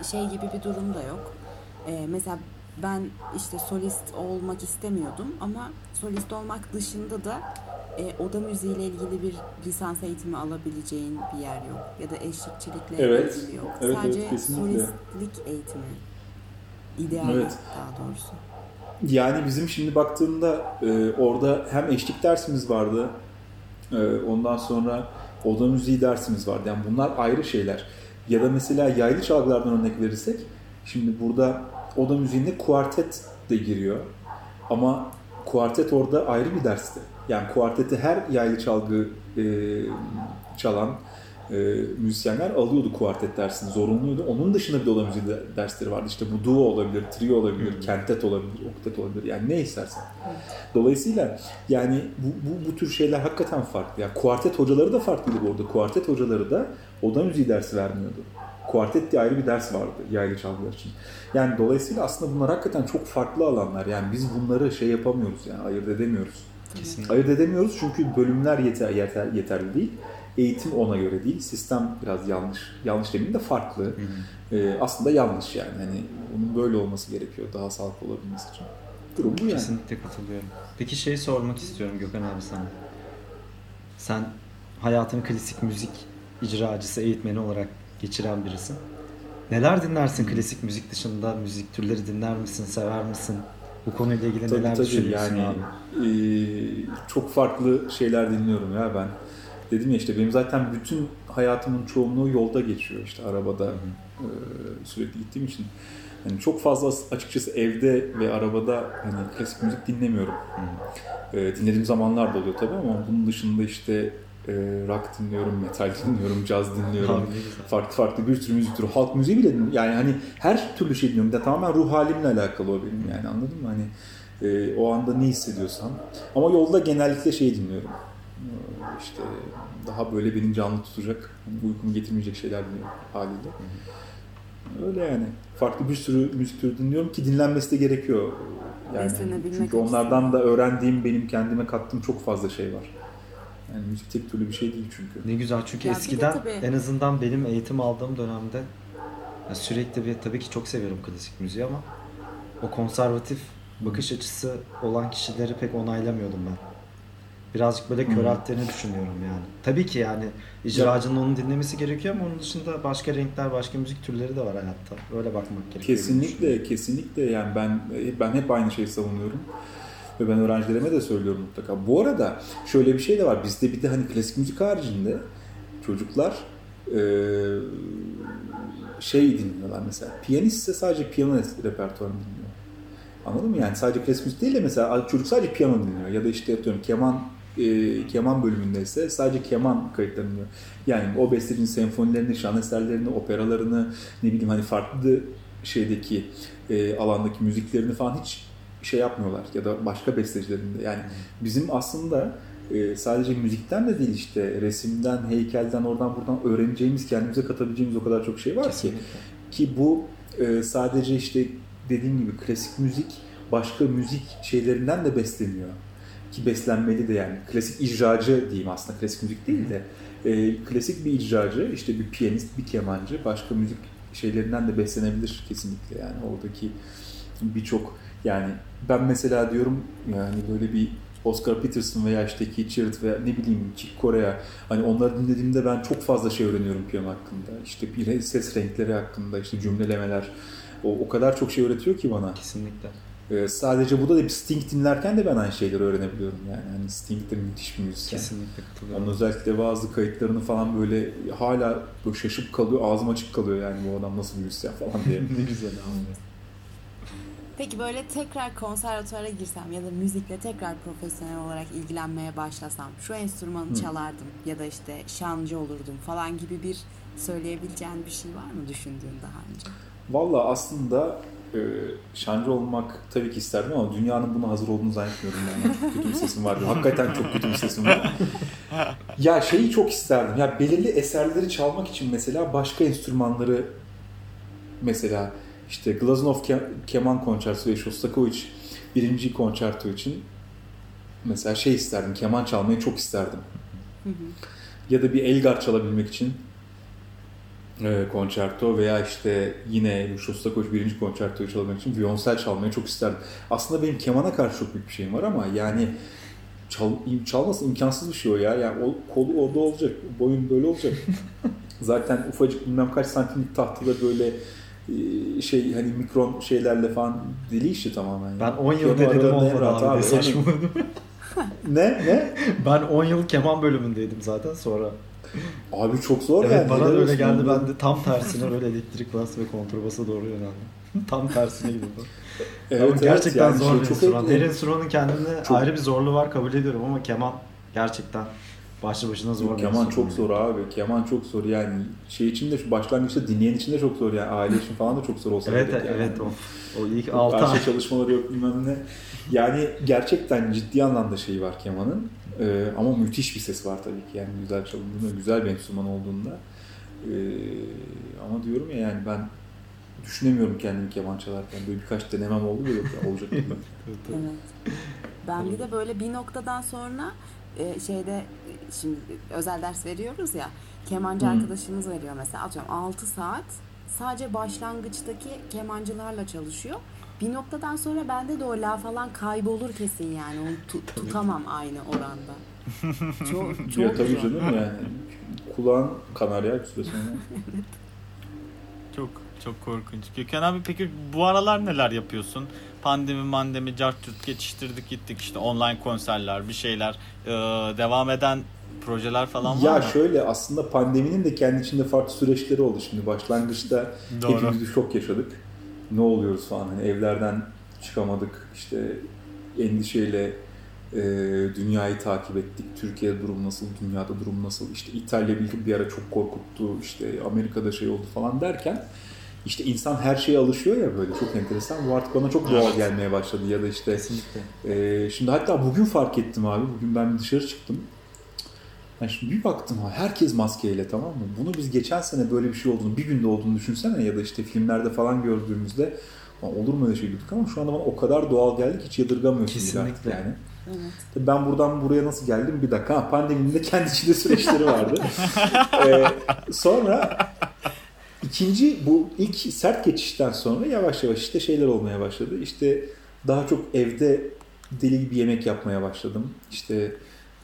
S4: e, şey gibi bir durum da yok. E, mesela ben işte solist olmak istemiyordum ama solist olmak dışında da e, oda müziğiyle ilgili bir lisans eğitimi alabileceğin bir yer yok. Ya da eşlikçilikle
S2: Evet.
S4: ilgili yok.
S2: Evet,
S4: Sadece
S2: evet, kesinlikle.
S4: solistlik eğitimi. İdeal
S2: Evet.
S4: daha doğrusu.
S2: Yani bizim şimdi baktığında e, orada hem eşlik dersimiz vardı, e, ondan sonra oda müziği dersimiz vardı. Yani bunlar ayrı şeyler. Ya da mesela yaylı çalgılardan örnek verirsek, şimdi burada oda müziğinde kuartet de giriyor. Ama kuartet orada ayrı bir dersti. Yani kuarteti her yaylı çalgı e, çalan e, müzisyenler alıyordu kuartet dersini, zorunluydu. Onun dışında bir de oda müziği de- dersleri vardı. İşte bu duo olabilir, trio olabilir, kentet olabilir, oktet olabilir. Yani ne istersen. Dolayısıyla yani bu, bu, bu tür şeyler hakikaten farklı. Yani kuartet hocaları da farklıydı bu arada. Kuartet hocaları da oda müziği dersi vermiyordu. Kuartet diye ayrı bir ders vardı yaylı çalgılar için. Yani dolayısıyla aslında bunlar hakikaten çok farklı alanlar. Yani biz bunları şey yapamıyoruz yani ayırt edemiyoruz.
S1: Kesinlikle.
S2: Ayırt edemiyoruz çünkü bölümler yeter, yeter yeterli değil. Eğitim ona göre değil. Sistem biraz yanlış. Yanlış demeyeyim de farklı.
S1: Hı hı.
S2: Ee, aslında yanlış yani. Hani bunun böyle olması gerekiyor daha sağlıklı olabilmesi için. Durum bu yani.
S1: Kesinlikle katılıyorum. Peki şey sormak istiyorum Gökhan abi sana. Sen hayatını klasik müzik icracısı, eğitmeni olarak geçiren birisin. Neler dinlersin klasik müzik dışında? Müzik türleri dinler misin, sever misin? Bu konuyla ilgili
S2: Tabii
S1: neler
S2: tabii
S1: düşünüyorsun
S2: yani
S1: abi?
S2: e, çok farklı şeyler dinliyorum ya ben. Dedim ya işte benim zaten bütün hayatımın çoğunluğu yolda geçiyor işte arabada e, sürekli gittiğim için. Yani çok fazla açıkçası evde ve arabada hani klasik müzik dinlemiyorum. E, dinlediğim zamanlar da oluyor tabii ama bunun dışında işte e, rock dinliyorum, metal dinliyorum, caz dinliyorum. Farklı farklı bir sürü müzik türü, halk müziği bile dinliyorum. Yani hani her türlü şey dinliyorum. De tamamen ruh halimle alakalı o benim yani anladın mı? Hani e, o anda ne hissediyorsam. Ama yolda genellikle şey dinliyorum. E, işte daha böyle beni canlı tutacak, hani uykumu getirmeyecek şeyler dinliyorum haliyle. Öyle yani. Farklı bir sürü müzik türü dinliyorum ki dinlenmesi de gerekiyor. Yani çünkü onlardan da öğrendiğim, benim kendime kattığım çok fazla şey var. Yani müzik tek türlü bir şey değil çünkü.
S1: Ne güzel çünkü
S4: Ya bir de
S1: eskiden
S4: tabii-
S1: en azından benim eğitim aldığım dönemde ya sürekli bir tabii ki çok seviyorum klasik müziği ama o konservatif bakış açısı olan kişileri pek onaylamıyordum ben. Birazcık böyle
S2: Hı.
S1: körelttiğini düşünüyorum yani. Tabii ki yani icracının onu dinlemesi gerekiyor ama onun dışında başka renkler, başka müzik türleri de var hayatta. Öyle bakmak gerekiyor. diye düşünüyorum.
S2: Kesinlikle, kesinlikle yani ben ben hep aynı şeyi savunuyorum. Ve ben öğrencilerime de söylüyorum mutlaka. Bu arada şöyle bir şey de var. Bizde bir de hani klasik müzik haricinde çocuklar eee, şey dinliyorlar mesela. Piyanistse sadece piyano repertuarını dinliyor. Anladın mı? Yani sadece klasik müzik değil de mesela çocuk sadece piyano dinliyor. Ya da işte atıyorum keman e, keman bölümündeyse sadece keman kayıtlarını dinliyor. Yani o bestecinin senfonilerini, şan eserlerini, operalarını, ne bileyim hani farklı şeydeki e, alandaki müziklerini falan hiç şey yapmıyorlar ya da başka bestecilerinde. Yani bizim aslında e, sadece müzikten de değil işte resimden, heykelden, oradan buradan öğreneceğimiz, kendimize katabileceğimiz o kadar çok şey var ki
S1: Kesinlikle.
S2: ki bu e, sadece işte dediğim gibi klasik müzik başka müzik şeylerinden de besleniyor. Ki beslenmeli de yani. Klasik icracı diyeyim aslında klasik müzik değil de e, klasik bir icracı işte bir piyanist, bir kemancı başka müzik şeylerinden de beslenebilir kesinlikle yani oradaki birçok yani ben mesela diyorum yani böyle bir Oscar Peterson veya işte Keith Jarrett veya ne bileyim Chick Corea hani onları dinlediğimde ben çok fazla şey öğreniyorum piyano hakkında. İşte bir ses renkleri hakkında işte cümlelemeler o, o kadar çok şey öğretiyor ki bana.
S1: Kesinlikle.
S2: Ee, sadece burada da bir Sting dinlerken de ben aynı şeyleri öğrenebiliyorum yani. Hani Sting de müthiş bir müzisyen.
S1: Kesinlikle katılıyorum.
S2: Onun özellikle bazı kayıtlarını falan böyle hala böyle şaşıp kalıyor, ağzım açık kalıyor yani bu adam nasıl bir müzisyen falan diye.
S1: ne güzel abi.
S4: Peki böyle tekrar konservatuara girsem ya da müzikle tekrar profesyonel olarak ilgilenmeye başlasam şu enstrümanı
S2: Hı.
S4: çalardım ya da işte şancı olurdum falan gibi bir söyleyebileceğin bir şey var mı düşündüğün daha önce?
S2: Valla aslında e, şancı olmak tabii ki isterdim ama dünyanın buna hazır olduğunu zannetmiyorum ben. Çok kötü bir sesim var. Hakikaten çok kötü bir sesim var. ya şeyi çok isterdim. Ya belirli eserleri çalmak için mesela başka enstrümanları mesela işte Glazunov Ke- Keman Konçertosu ve Shostakovich birinci konçerto için mesela şey isterdim. Keman çalmayı çok isterdim.
S4: Hı hı.
S2: Ya da bir Elgar çalabilmek için e, konçerto veya işte yine Shostakovich birinci konçertoyu çalabilmek için viyonsel çalmayı çok isterdim. Aslında benim kemana karşı çok büyük bir şeyim var ama yani çal, çalması imkansız bir şey o ya. Yani o kolu orada olacak, boyun böyle olacak. Zaten ufacık bilmem kaç santimlik tahtada böyle şey hani mikron şeylerle falan deli işi tamamen. yani.
S1: Ben 10 yıl
S2: Piyano
S1: denedim olmadı abi.
S2: abi.
S1: Ne saçmaladım.
S2: Ne? Ne?
S1: ben 10 yıl keman bölümündeydim zaten sonra.
S2: Abi çok zor
S1: Evet
S2: yani.
S1: bana öyle
S2: olsun
S1: geldi. Ben de tam tersine böyle elektrik bas ve kontrabasa doğru yöneldim. tam tersine gidiyordu.
S2: Evet, evet,
S1: gerçekten
S2: yani
S1: zor
S2: şey
S1: bir enstrüman.
S2: Etkili.
S1: enstrümanın kendine
S2: Çok-
S1: ayrı bir zorluğu var kabul ediyorum ama keman gerçekten başlı başına zor
S2: Keman çok zor abi. Keman çok zor yani. Şey için de şu başlangıçta dinleyen için de çok zor yani. Aile için falan da çok zor olsa
S1: Evet
S2: gerek yani.
S1: evet o. O ilk 6 ay.
S2: Çalışmaları yok bilmem ne. Yani gerçekten ciddi anlamda şeyi var kemanın. Ee, ama müthiş bir ses var tabii ki. Yani güzel çalındığında, güzel bir enstrüman olduğunda. Ee, ama diyorum ya yani ben düşünemiyorum kendimi keman çalarken. Böyle birkaç denemem oldu ya, olacak gibi.
S4: Evet. Ben bir de böyle bir noktadan sonra e, şeyde e, şimdi özel ders veriyoruz ya kemancı
S2: Hı.
S4: arkadaşımız veriyor mesela atıyorum 6 saat sadece başlangıçtaki kemancılarla çalışıyor. Bir noktadan sonra bende de o la falan kaybolur kesin yani. Onu tu- tutamam aynı oranda. Çok
S2: ya
S4: çok
S2: tabii
S4: zor.
S2: canım yani. Kulağın kanar ya sonra.
S3: Çok çok korkunç. Gökhan abi peki bu aralar neler yapıyorsun? Pandemi mandemi cart curt geçiştirdik gittik işte online konserler bir şeyler Ee, devam eden projeler falan var
S2: Ya
S3: mı?
S2: şöyle aslında pandeminin de kendi içinde farklı süreçleri oldu şimdi. Başlangıçta
S3: Doğru.
S2: hepimiz bir şok yaşadık. Ne oluyoruz falan hani evlerden çıkamadık işte endişeyle e, dünyayı takip ettik. Türkiye'de durum nasıl, dünyada durum nasıl, işte İtalya bir, bir ara çok korkuttu, işte Amerika'da şey oldu falan derken işte insan her şeye alışıyor ya böyle çok enteresan. Bu artık bana çok doğal
S3: Evet.
S2: gelmeye başladı ya da işte
S1: Kesinlikle.
S2: ee, şimdi hatta bugün fark ettim abi. Bugün ben dışarı çıktım. Ben şimdi bir baktım ha herkes maskeyle tamam mı? Bunu biz geçen sene böyle bir şey olduğunu, bir günde olduğunu düşünsene ya da işte filmlerde falan gördüğümüzde "Lan olur mu öyle şey dedik ama şu anda bana o kadar doğal geldi ki hiç yadırgamıyorsun
S1: Kesinlikle.
S2: yani.
S4: Evet.
S2: Tabii Ben buradan buraya nasıl geldim bir dakika. Ha, pandeminin de kendi içinde süreçleri vardı. Ee, sonra ikinci bu ilk sert geçişten sonra yavaş yavaş işte şeyler olmaya başladı. İşte daha çok evde deli gibi yemek yapmaya başladım. İşte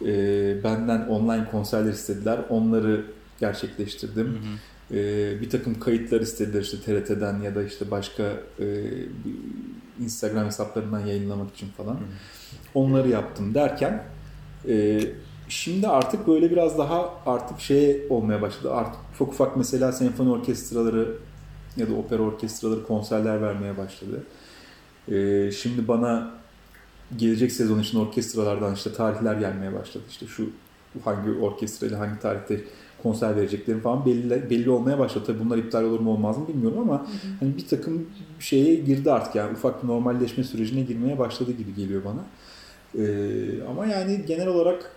S2: e, benden online konserler istediler. Onları gerçekleştirdim.
S3: Hı hı.
S2: Ee, bir takım kayıtlar istediler işte TRT'den ya da işte başka e, Instagram hesaplarından yayınlamak için falan. Onları yaptım derken e, şimdi artık böyle biraz daha artık şey olmaya başladı. Artık ufak ufak mesela senfoni orkestraları ya da opera orkestraları konserler vermeye başladı. E, şimdi bana gelecek sezon için orkestralardan işte tarihler gelmeye başladı. İşte şu hangi orkestrayla hangi tarihte konser vereceklerim falan belli, belli olmaya başladı. Tabii bunlar iptal olur mu olmaz mı bilmiyorum ama hani bir takım şeye girdi artık yani ufak bir normalleşme sürecine girmeye başladı gibi geliyor bana. Ee, ama yani genel olarak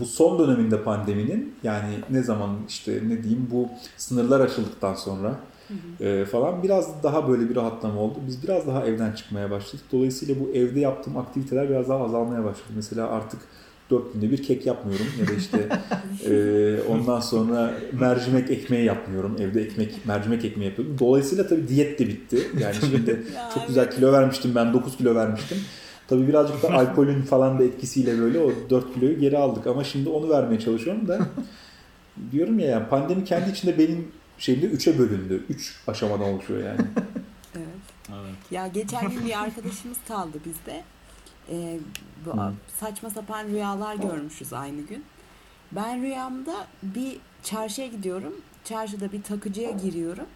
S2: bu son döneminde pandeminin yani ne zaman işte ne diyeyim bu sınırlar açıldıktan sonra e, falan biraz daha böyle bir rahatlama oldu. Biz biraz daha evden çıkmaya başladık. Dolayısıyla bu evde yaptığım aktiviteler biraz daha azalmaya başladı. Mesela artık dört günde bir kek yapmıyorum ya da işte e, ondan sonra mercimek ekmeği yapmıyorum. Evde ekmek mercimek ekmeği yapıyorum. Dolayısıyla tabii diyet de bitti. Yani şimdi çok güzel kilo vermiştim ben 9 kilo vermiştim. Tabii birazcık da alkolün falan da etkisiyle böyle o 4 kiloyu geri aldık ama şimdi onu vermeye çalışıyorum da diyorum ya yani pandemi kendi içinde benim şeyimde 3'e bölündü. 3 aşamadan oluşuyor yani.
S4: Evet.
S3: Evet.
S4: Ya geçen gün bir arkadaşımız kaldı bizde. Ee, bu saçma sapan rüyalar görmüşüz aynı gün. Ben rüyamda bir çarşıya gidiyorum. Çarşıda bir takıcıya giriyorum.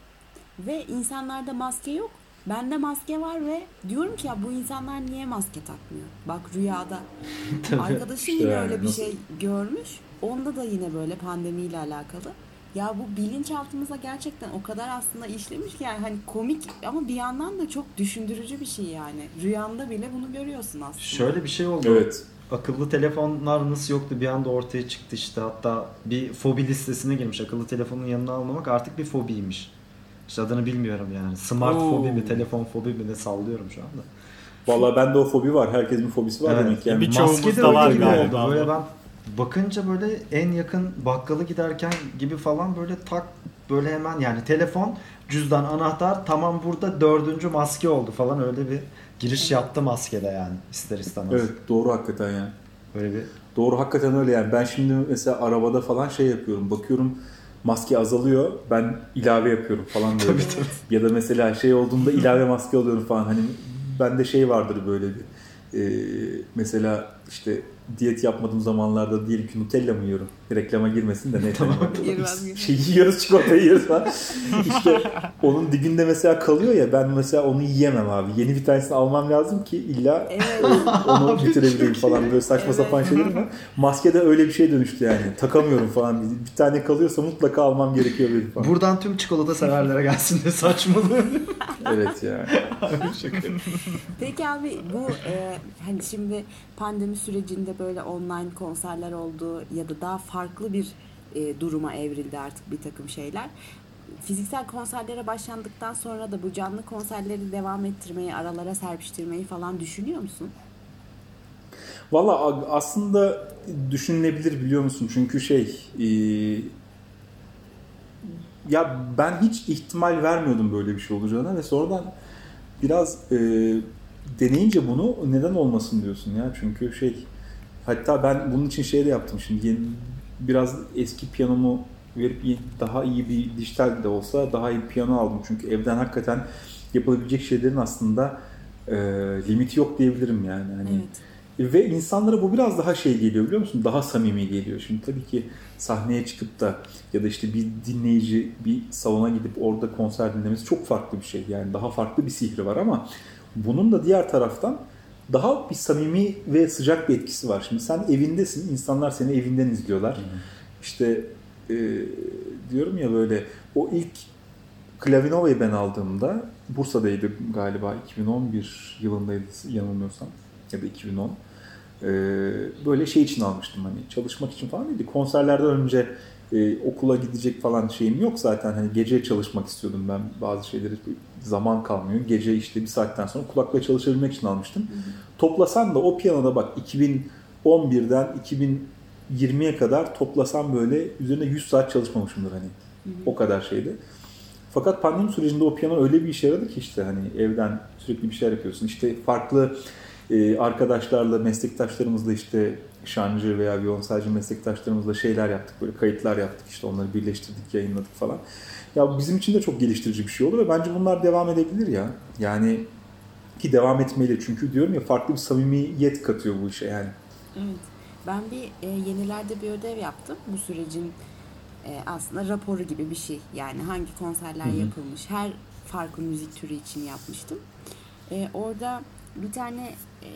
S4: Ve insanlarda maske yok. Bende maske var ve diyorum ki ya bu insanlar niye maske takmıyor? Bak rüyada. Arkadaşım
S2: İşte
S4: yine
S2: yani
S4: öyle bir
S2: nasıl-
S4: şey görmüş. Onda da yine böyle pandemiyle alakalı. Ya bu bilinçaltımıza gerçekten o kadar aslında işlemiş ki yani hani komik ama bir yandan da çok düşündürücü bir şey yani. Rüyanda bile bunu görüyorsun aslında.
S1: Şöyle bir şey oldu.
S2: Evet.
S1: Akıllı telefonlar nasıl yoktu bir anda ortaya çıktı işte hatta bir fobi listesine girmiş. Akıllı telefonun yanına almamak artık bir fobiymiş. İşte adını bilmiyorum yani. Smart
S3: Oo.
S1: fobi mi, telefon fobi mi ne sallıyorum şu anda.
S2: Valla bende o fobi var. Herkesin bir fobisi var
S1: Evet.
S2: demek. Yani.
S3: Bir-
S1: Maske de
S3: var galiba
S1: oldu. Böyle ben bakınca böyle en yakın bakkala giderken gibi falan böyle tak böyle hemen yani telefon, cüzdan, anahtar tamam burada dördüncü maske oldu falan öyle bir giriş yaptı maskede yani ister istemez.
S2: Evet doğru hakikaten yani.
S1: Böyle bir
S2: Doğru hakikaten öyle yani. Ben şimdi mesela arabada falan şey yapıyorum. Bakıyorum maske azalıyor. Ben ilave yapıyorum falan böyle. Ya da mesela şey olduğunda ilave maske alıyorum falan. Hani bende şey vardır böyle bir. Ee, mesela işte diyet yapmadığım zamanlarda diyelim ki Nutella mı yiyorum? Reklama girmesin de ne tamam. Şey yiyoruz çikolatayı yiyoruz falan. İşte onun dibinde mesela kalıyor ya ben mesela onu yiyemem abi. Yeni bir tanesini almam lazım ki illa
S4: Evet.
S2: onu bitirebileyim falan böyle saçma
S4: Evet.
S2: sapan şeyler var. Maskede öyle bir şey dönüştü yani. Takamıyorum falan. Bir, bir tane kalıyorsa mutlaka almam gerekiyor benim falan.
S1: buradan tüm çikolata severlere gelsin de saçmalığı.
S2: Evet ya.
S4: Peki abi bu e, hani şimdi pandemi sürecinde böyle online konserler oldu ya da daha farklı bir e, duruma evrildi artık bir takım şeyler. Fiziksel konserlere başlandıktan sonra da bu canlı konserleri devam ettirmeyi, aralara serpiştirmeyi falan düşünüyor musun?
S2: Valla aslında düşünülebilir biliyor musun? Çünkü şey e, ya ben hiç ihtimal vermiyordum böyle bir şey olacağına ve sonradan biraz e, deneyince bunu neden olmasın diyorsun ya. Çünkü şey hatta ben bunun için şey de yaptım şimdi yeni, biraz eski piyanomu verip daha iyi bir dijital de olsa daha iyi bir piyano aldım. Çünkü evden hakikaten yapılabilecek şeylerin aslında e, limiti yok diyebilirim yani. Hani
S4: Evet.
S2: ve insanlara bu biraz daha şey geliyor biliyor musun? Daha samimi geliyor. Şimdi tabii ki sahneye çıkıp da ya da işte bir dinleyici bir salona gidip orada konser dinlemesi çok farklı bir şey. Yani daha farklı bir sihri var ama bunun da diğer taraftan daha bir samimi ve sıcak bir etkisi var. Şimdi sen evindesin, insanlar seni evinden izliyorlar. İşte e, diyorum ya böyle o ilk Klavinova'yı ben aldığımda Bursa'daydı galiba 2011 yılındaydı yanılmıyorsam ya da 2010. Ee, böyle şey için almıştım hani çalışmak için falan değildi. Konserlerden önce e, okula gidecek falan şeyim yok zaten. Hani gece çalışmak istiyordum ben bazı şeyleri zaman kalmıyor. Gece işte bir saatten sonra kulakla çalışabilmek için almıştım. Toplasan da o piyanoda bak 2011'den 2020'ye kadar toplasam böyle üzerine 100 saat çalışmamışımdır hani. O kadar şeydi. Fakat pandemi sürecinde o piyano öyle bir işe yaradı ki işte hani evden sürekli bir şeyler yapıyorsun. İşte farklı e, arkadaşlarla, meslektaşlarımızla işte şancı veya violonselci meslektaşlarımızla şeyler yaptık. Böyle kayıtlar yaptık işte onları birleştirdik, yayınladık falan. Ya bizim için de çok geliştirici bir şey oldu ve bence bunlar devam edebilir ya. Yani ki devam etmeli çünkü diyorum ya farklı bir samimiyet katıyor bu işe yani.
S4: Evet. Ben bir e, yenilerde bir ödev yaptım. Bu sürecin e, aslında raporu gibi bir şey. Yani hangi konserler
S1: Hı hı.
S4: yapılmış, her farklı müzik türü için yapmıştım. E, orada bir tane e,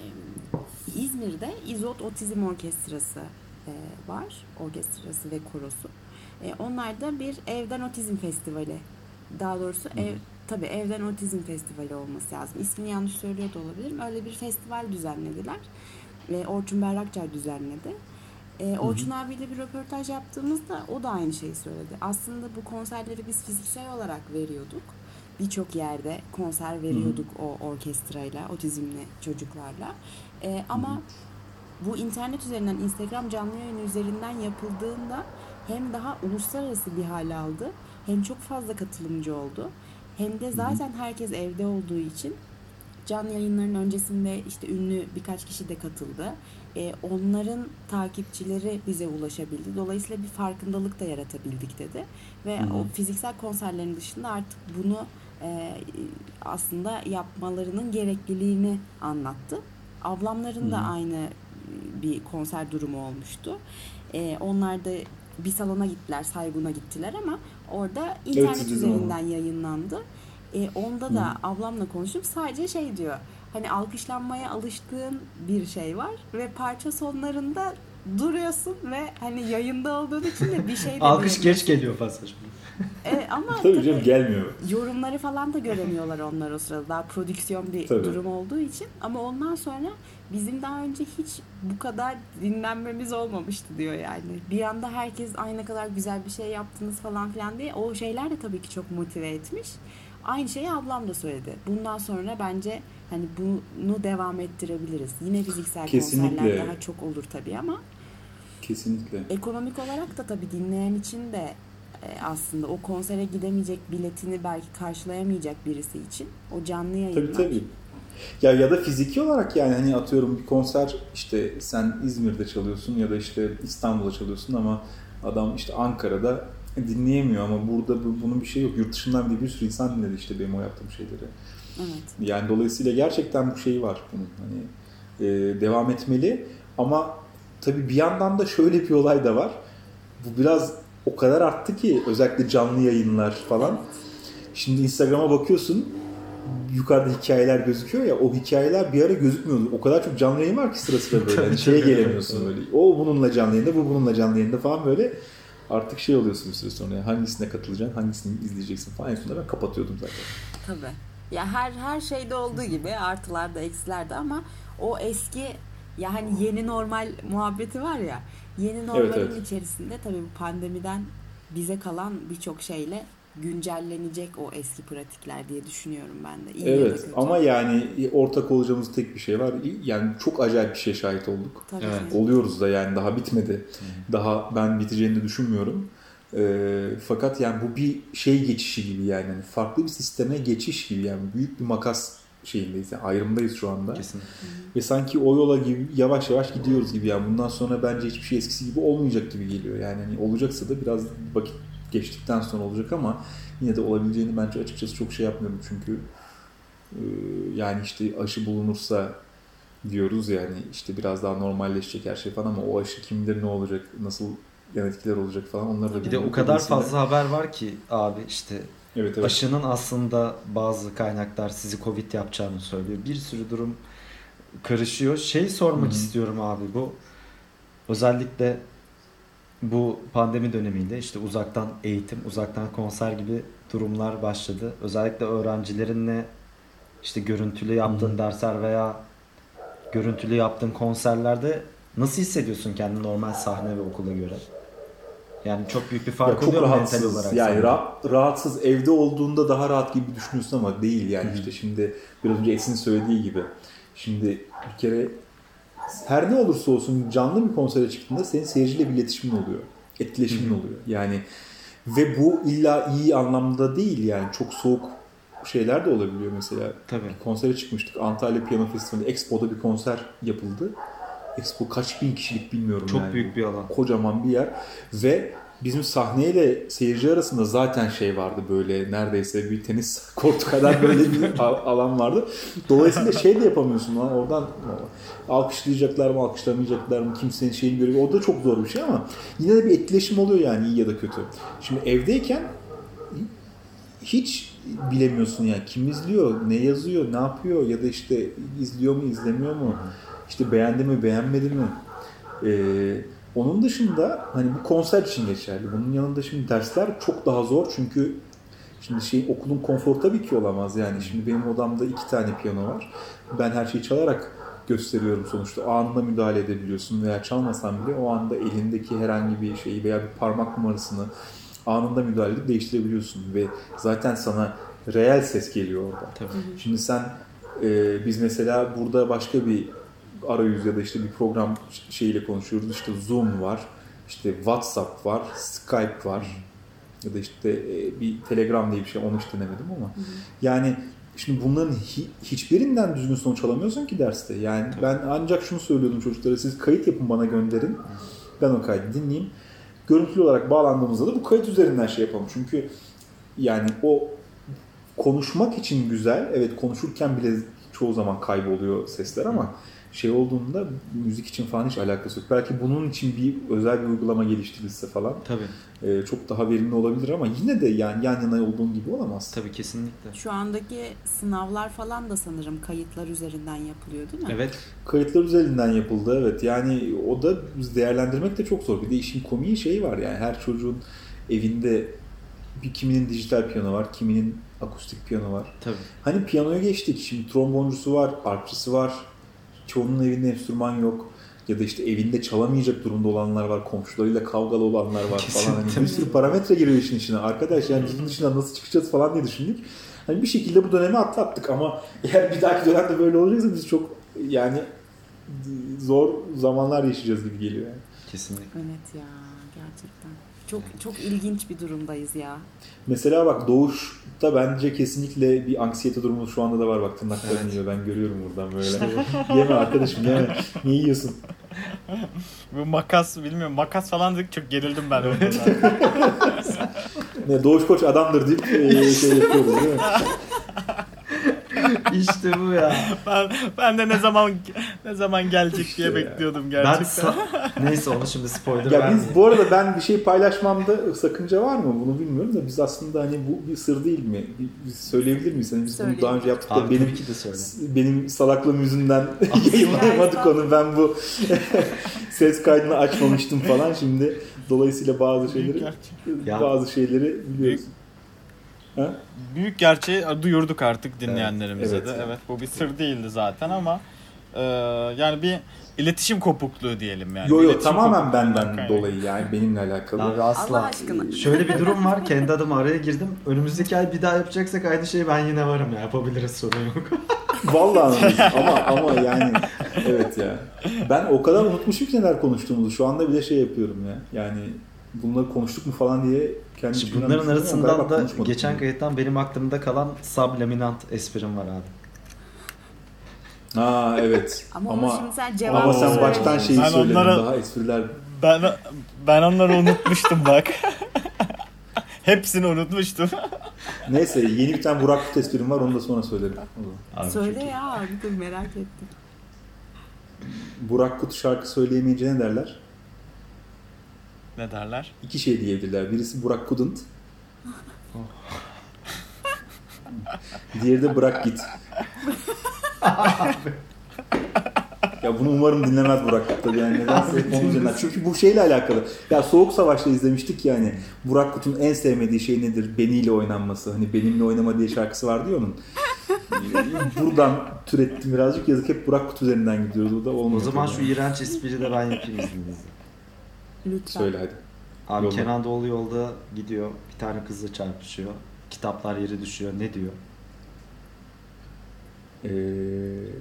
S4: İzmir'de İzot Otizm Orkestrası e, var. Orkestrası ve korosu. E, onlar da bir evden otizm festivali. Daha doğrusu ev tabii evden otizm festivali olması lazım. İsmini yanlış söylüyor da olabilirim. Öyle bir festival düzenlediler. Ve Orçun Berrakçay düzenledi. E, Orçun abiyle bir röportaj yaptığımızda o da aynı şeyi söyledi. Aslında bu konserleri biz fiziksel olarak veriyorduk. Birçok yerde konser veriyorduk o orkestrayla, otizmli çocuklarla. E, ama bu internet üzerinden, Instagram canlı yayın üzerinden yapıldığında hem daha uluslararası bir hal aldı, hem çok fazla katılımcı oldu, hem de zaten herkes evde olduğu için canlı yayınların öncesinde işte ünlü birkaç kişi de katıldı. E, onların takipçileri bize ulaşabildi. Dolayısıyla bir farkındalık da yaratabildik dedi. Ve
S2: Hı hı.
S4: o fiziksel konserlerin dışında artık bunu e, aslında yapmalarının gerekliliğini anlattı. Ablamların da
S2: Hı hı.
S4: aynı bir konser durumu olmuştu. E, onlar da bir salona gittiler, Saygun'a gittiler ama orada internet
S2: bizim
S4: üzerinden yayınlandı. E, onda da
S2: Hı.
S4: ablamla konuştum. Sadece şey diyor. Hani alkışlanmaya alıştığın bir şey var ve parça sonlarında duruyorsun ve hani yayında olduğun için de bir şey de
S1: Alkış geç geliyor pasaj.
S4: E, ama
S2: Tabii canım gelmiyor.
S4: yorumları falan da göremiyorlar onlar o sırada. Daha prodüksiyon bir
S2: Tabii.
S4: durum olduğu için. Ama ondan sonra bizim daha önce hiç bu kadar dinlenmemiz olmamıştı diyor yani. Bir anda herkes ay ne kadar güzel bir şey yaptınız falan filan diye. O şeyler de tabii ki çok motive etmiş. Aynı şeyi ablam da söyledi. Bundan sonra bence hani bunu devam ettirebiliriz. Yine fiziksel
S2: Kesinlikle.
S4: konserler daha çok olur tabii ama
S2: Kesinlikle.
S4: ekonomik olarak da tabii dinleyen için de aslında o konsere gidemeyecek biletini belki karşılayamayacak birisi için o canlı yayınlar.
S2: Tabii tabii. Ya ya da fiziki olarak yani hani atıyorum bir konser işte sen İzmir'de çalıyorsun ya da işte İstanbul'da çalıyorsun ama adam işte Ankara'da dinleyemiyor ama burada bu, bunun bir şey yok. Yurt dışından bile bir sürü insan dinledi işte benim o yaptığım şeyleri.
S4: Evet.
S2: Yani dolayısıyla gerçekten bu şeyi var bunun hani e, devam etmeli ama tabii bir yandan da şöyle bir olay da var. Bu biraz o kadar arttı ki özellikle canlı yayınlar falan. Şimdi Instagram'a bakıyorsun yukarıda hikayeler gözüküyor ya o hikayeler bir ara gözükmüyordu. O kadar çok canlı yayın var ki sıra sıra böyle. Hani şeye gelemiyorsun böyle. O bununla canlı yayında, bu bununla canlı yayında falan böyle. Artık şey oluyorsun bir süre sonra. ya, Hangisine katılacaksın, hangisini izleyeceksin falan. En sonunda ben kapatıyordum zaten.
S4: Tabii. Ya her her şeyde olduğu gibi artılarda eksilerde ama o eski ya hani yeni normal muhabbeti var ya yeni normalin
S2: evet.
S4: içerisinde tabii bu pandemiden bize kalan birçok şeyle güncellenecek o eski pratikler diye düşünüyorum ben de. İyi
S2: Evet
S4: kötü.
S2: ama yani ortak olacağımız tek bir şey var. Yani çok acayip bir şey şahit olduk.
S4: Tabii
S1: Evet.
S2: Oluyoruz da yani daha bitmedi. Daha ben biteceğini de düşünmüyorum. Ee, fakat yani bu bir şey geçişi gibi yani Hani farklı bir sisteme geçiş gibi yani büyük bir makas şeyindeyiz yani ayrımdayız şu anda.
S1: Kesin.
S2: Ve sanki o yola gibi yavaş yavaş gidiyoruz gibi yani bundan sonra bence hiçbir şey eskisi gibi olmayacak gibi geliyor. Yani hani olacaksa da biraz vakit geçtikten sonra olacak ama yine de olabileceğini bence açıkçası çok şey yapmıyorum çünkü e, yani işte aşı bulunursa diyoruz yani işte biraz daha normalleşecek her şey falan ama o aşı kim bilir ne olacak, nasıl yan etkiler olacak falan onları da
S1: Bir de o kadar fazla haber var ki abi işte
S2: evet, evet.
S1: aşının aslında bazı kaynaklar sizi Covid yapacağını söylüyor. Bir sürü durum karışıyor. Şey sormak
S2: Hı hı.
S1: istiyorum abi bu özellikle bu pandemi döneminde işte uzaktan eğitim, uzaktan konser gibi durumlar başladı. Özellikle öğrencilerinle işte görüntülü yaptığın
S2: Hı hı.
S1: dersler veya görüntülü yaptığın konserlerde nasıl hissediyorsun kendini normal sahne ve okula göre? Yani çok büyük bir
S2: Ya
S1: fark
S2: çok
S1: oluyor mu mental
S2: rahatsız.
S1: olarak?
S2: Yani rahat, rahatsız evde olduğunda daha rahat gibi düşünüyorsun ama değil yani
S1: Hı hı.
S2: işte şimdi biraz önce Esin söylediği gibi. Şimdi bir kere her ne olursa olsun canlı bir konsere çıktığında senin seyirciyle bir iletişimin oluyor. Etkileşimin
S1: Hı hı.
S2: oluyor. Yani ve bu illa iyi anlamda değil yani çok soğuk şeyler de olabiliyor mesela.
S1: Tabii.
S2: Bir konsere çıkmıştık. Antalya Piyano Festivali Expo'da bir konser yapıldı. Expo kaç bin kişilik bilmiyorum
S1: Çok
S2: yani.
S1: büyük bir alan.
S2: Kocaman bir yer ve bizim sahneyle seyirci arasında zaten şey vardı böyle neredeyse bir tenis kortu kadar böyle bir al- alan vardı. Dolayısıyla şey de yapamıyorsun lan oradan alkışlayacaklar mı alkışlamayacaklar mı kimsenin şeyini görüyor. O da çok zor bir şey ama yine de bir etkileşim oluyor yani iyi ya da kötü. Şimdi evdeyken hiç bilemiyorsun yani kim izliyor, ne yazıyor, ne yapıyor ya da işte izliyor mu, izlemiyor mu, işte beğendi mi, beğenmedi mi. Ee, onun dışında hani bu konser için geçerli. Bunun yanında şimdi dersler çok daha zor çünkü şimdi şey okulun konforu tabii ki olamaz yani. Şimdi benim odamda iki tane piyano var. Ben her şeyi çalarak gösteriyorum sonuçta. Anında müdahale edebiliyorsun veya çalmasan bile o anda elindeki herhangi bir şeyi veya bir parmak numarasını anında müdahale edip değiştirebiliyorsun ve zaten sana reel ses geliyor orada.
S1: Tabii.
S2: Şimdi sen e, biz mesela burada başka bir arayüz ya da işte bir program şeyiyle konuşuyoruz. İşte Zoom var, işte WhatsApp var, Skype var ya da işte e, bir Telegram diye bir şey onu hiç denemedim ama yani şimdi bunların hi- hiçbirinden düzgün sonuç alamıyorsun ki derste. Yani ben ancak şunu söylüyordum çocuklara siz kayıt yapın bana gönderin. Ben o kaydı dinleyeyim. Görüntülü olarak bağlandığımızda da bu kayıt üzerinden şey yapalım. Çünkü yani o konuşmak için güzel. Evet konuşurken bile çoğu zaman kayboluyor sesler ama şey olduğunda müzik için falan hiç alakası yok. Belki bunun için bir özel bir uygulama geliştirilse falan
S1: Tabii.
S2: e, çok daha verimli olabilir ama yine de yani yan yana olduğun gibi olamaz.
S1: Tabii kesinlikle.
S4: Şu andaki sınavlar falan da sanırım kayıtlar üzerinden yapılıyor değil mi?
S1: Evet.
S2: Kayıtlar üzerinden yapıldı evet. Yani o da değerlendirmek de çok zor. Bir de işin komiği şey var yani her çocuğun evinde bir kiminin dijital piyano var, kiminin akustik piyano var.
S1: Tabii.
S2: Hani piyanoya geçtik. Şimdi tromboncusu var, arpçısı var. Çoğunun evinde enstrüman yok. Ya da işte evinde çalamayacak durumda olanlar var. Komşularıyla kavgalı olanlar var falan. Hani bir sürü parametre giriyor işin içine. Arkadaş yani bunun içinden nasıl çıkacağız falan diye düşündük. Hani bir şekilde bu dönemi atlattık ama eğer bir dahaki dönemde böyle olacaksa biz çok yani zor zamanlar yaşayacağız gibi geliyor yani.
S1: Kesinlikle.
S4: Evet ya gerçekten. Çok çok ilginç bir durumdayız ya.
S2: Mesela bak doğuşta bence kesinlikle bir anksiyete durumu şu anda da var. Bak tırnaklarım
S1: Evet.
S2: yiyor. Ben görüyorum buradan böyle. yeme arkadaşım yeme. Niye yiyorsun?
S3: Bu makas bilmiyorum makas falan dedik çok gerildim ben orada.
S2: Ne, Doğuş Koç adamdır deyip şey yapıyoruz değil mi?
S1: İşte bu ya.
S3: ben, ben de ne zaman ne zaman gelecek diye
S2: ya.
S3: bekliyordum
S1: Ben
S3: gerçekten.
S1: sa- Neyse onu şimdi spoiler
S2: Ya biz bu arada ben bir şey paylaşmamda sakınca var mı bunu bilmiyorum da biz aslında hani bu bir sır değil mi? Biz söyleyebilir miyiz? Hani biz bunu
S4: Söyleyelim.
S2: daha önce yaptık da
S1: Abi
S2: benim
S1: tabii ki de söyle.
S2: benim salaklığım yüzünden yayınlayamadık onu. Ben bu ses kaydını açmamıştım falan. Şimdi dolayısıyla bazı
S3: Büyük,
S2: şeyleri bazı şeyleri biliyoruz. Ha?
S3: büyük gerçeği duyurduk artık dinleyenlerimize
S2: Evet,
S3: de.
S2: evet.
S3: Evet bu bir sır değildi zaten ama e, yani bir iletişim kopukluğu diyelim yani.
S2: Yo yo
S3: iletişim
S2: tamamen benden
S3: kaynaklı.
S2: dolayı yani benimle alakalı.
S1: Abi asla.
S4: Allah aşkına.
S1: Şöyle bir durum var. Kendi adıma araya girdim. Önümüzdeki ay bir daha yapacaksak aynı şeyi ben yine varım ya. Yapabiliriz sorun yok.
S2: Vallahi ama ama yani evet ya. Ben o kadar unutmuşum ki neler konuştuğumuzu. Şu anda bile şey yapıyorum ya. Yani bunları konuştuk mu falan diye kendi
S1: Şimdi bunların arasından da geçen kayıttan benim aklımda kalan subliminant esprim var abi.
S2: Ha evet.
S4: Ama,
S2: Ama
S4: şimdi sen cevabı
S2: ama sen baştan şeyi
S3: Ben
S2: söyledin.
S3: onlara-
S2: Daha espriler
S3: Ben ben onları unutmuştum bak. Hepsini unutmuştum.
S2: Neyse yeni bir tane Burak Kut esprim var onu da sonra söylerim.
S1: Abi
S4: Söyle
S1: iyi.
S4: ya abi merak ettim.
S2: Burak Kut şarkı söyleyemeyince ne derler?
S3: Ne derler?
S2: İki şey diyebilirler. Birisi Burak Kudent. Diğeri de bırak git. ya bunu umarım dinlemez Burak tabii yani nedense onun üzerinden. Çünkü bu şeyle alakalı. Ya Soğuk Savaş'ta izlemiştik yani. Burak Kut'un en sevmediği şey nedir? Beniyle oynanması. Hani benimle oynama diye şarkısı vardı ya onun. Buradan türettim birazcık. Yazık hep Burak Kut üzerinden gidiyoruz. O da
S1: O zaman
S2: tabii
S1: şu iğrenç espriyi de ben yapayım izninizle.
S4: Lütfen.
S2: Söyle hadi.
S1: Abi
S2: Yolla.
S1: Kenan Doğulu yolda gidiyor. Bir tane kızla çarpışıyor. Kitaplar yere düşüyor. Ne diyor?
S2: Ee,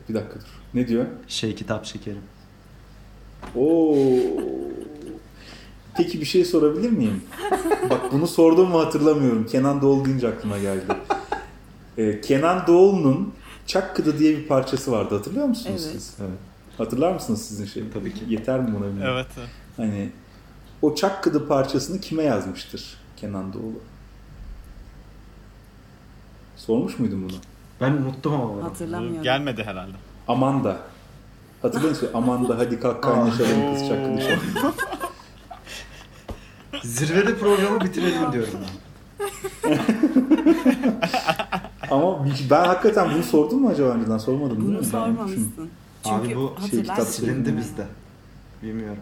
S2: bir dakika dur. Ne diyor?
S1: Şey kitap şekerim.
S2: Oo. Peki bir şey sorabilir miyim? Bak bunu sordum mu hatırlamıyorum. Kenan Doğulu deyince aklıma geldi. Ee, Kenan Doğulu'nun Çakkıdı diye bir parçası vardı. Hatırlıyor musunuz
S4: Evet.
S2: siz? Evet. Hatırlar mısınız sizin şey?
S1: Tabii ki.
S2: Yeter mi buna.
S3: Evet.
S2: Hani o Çakkıdı parçasını kime yazmıştır Kenan Doğulu? Sormuş muydun bunu?
S1: Ben unuttum ama bunu.
S4: Hatırlamıyorum.
S3: gelmedi herhalde.
S2: Amanda. Hatırlıyor musun? Amanda hadi kalk kaynaşalım kız Çakkıdı Çakkıdı.
S1: Zirvede programı bitirelim diyorum ben.
S2: Ama ben hakikaten bunu sordum mu acaba önceden? Sormadım değil mi?
S4: Bunu
S2: Ben unutmuşum.
S4: sormamışsın. Çünkü
S1: Abi bu şey, kitap silindi bizde. Bilmiyorum.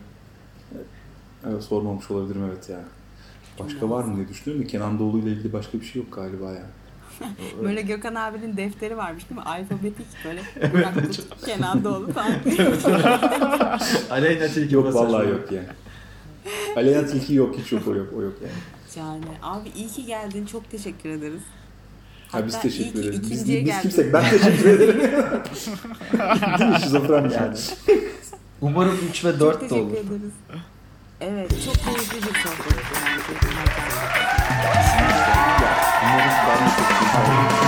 S2: Evet sormamış olabilirim evet ya. Başka var mı diye düşünüyorum da Kenan Doğulu ile ilgili başka bir şey yok galiba ya.
S4: Böyle Gökhan abinin defteri varmış değil mi? Alfabetik böyle Burak Kut, Kenan Doğulu falan.
S1: Aleyna Tilki
S2: Yok vallahi yok yani. Aleyna Tilki yok hiç yok o yok o yok yani.
S4: Şahane. Abi iyi ki geldin. Çok teşekkür ederiz.
S2: Ha, biz
S4: Hatta iyi
S2: teşekkür ederiz. Biz, biz
S4: geldin.
S2: kimsek ben teşekkür ederim. Değil mi şizofren yani.
S1: Yani. Umarım 3 ve
S4: Çok
S1: 4 de
S4: teşekkür
S1: olur.
S4: ederiz. Evet, çok keyifli bir sohbetti bence. Umarım ben de çok keyifli.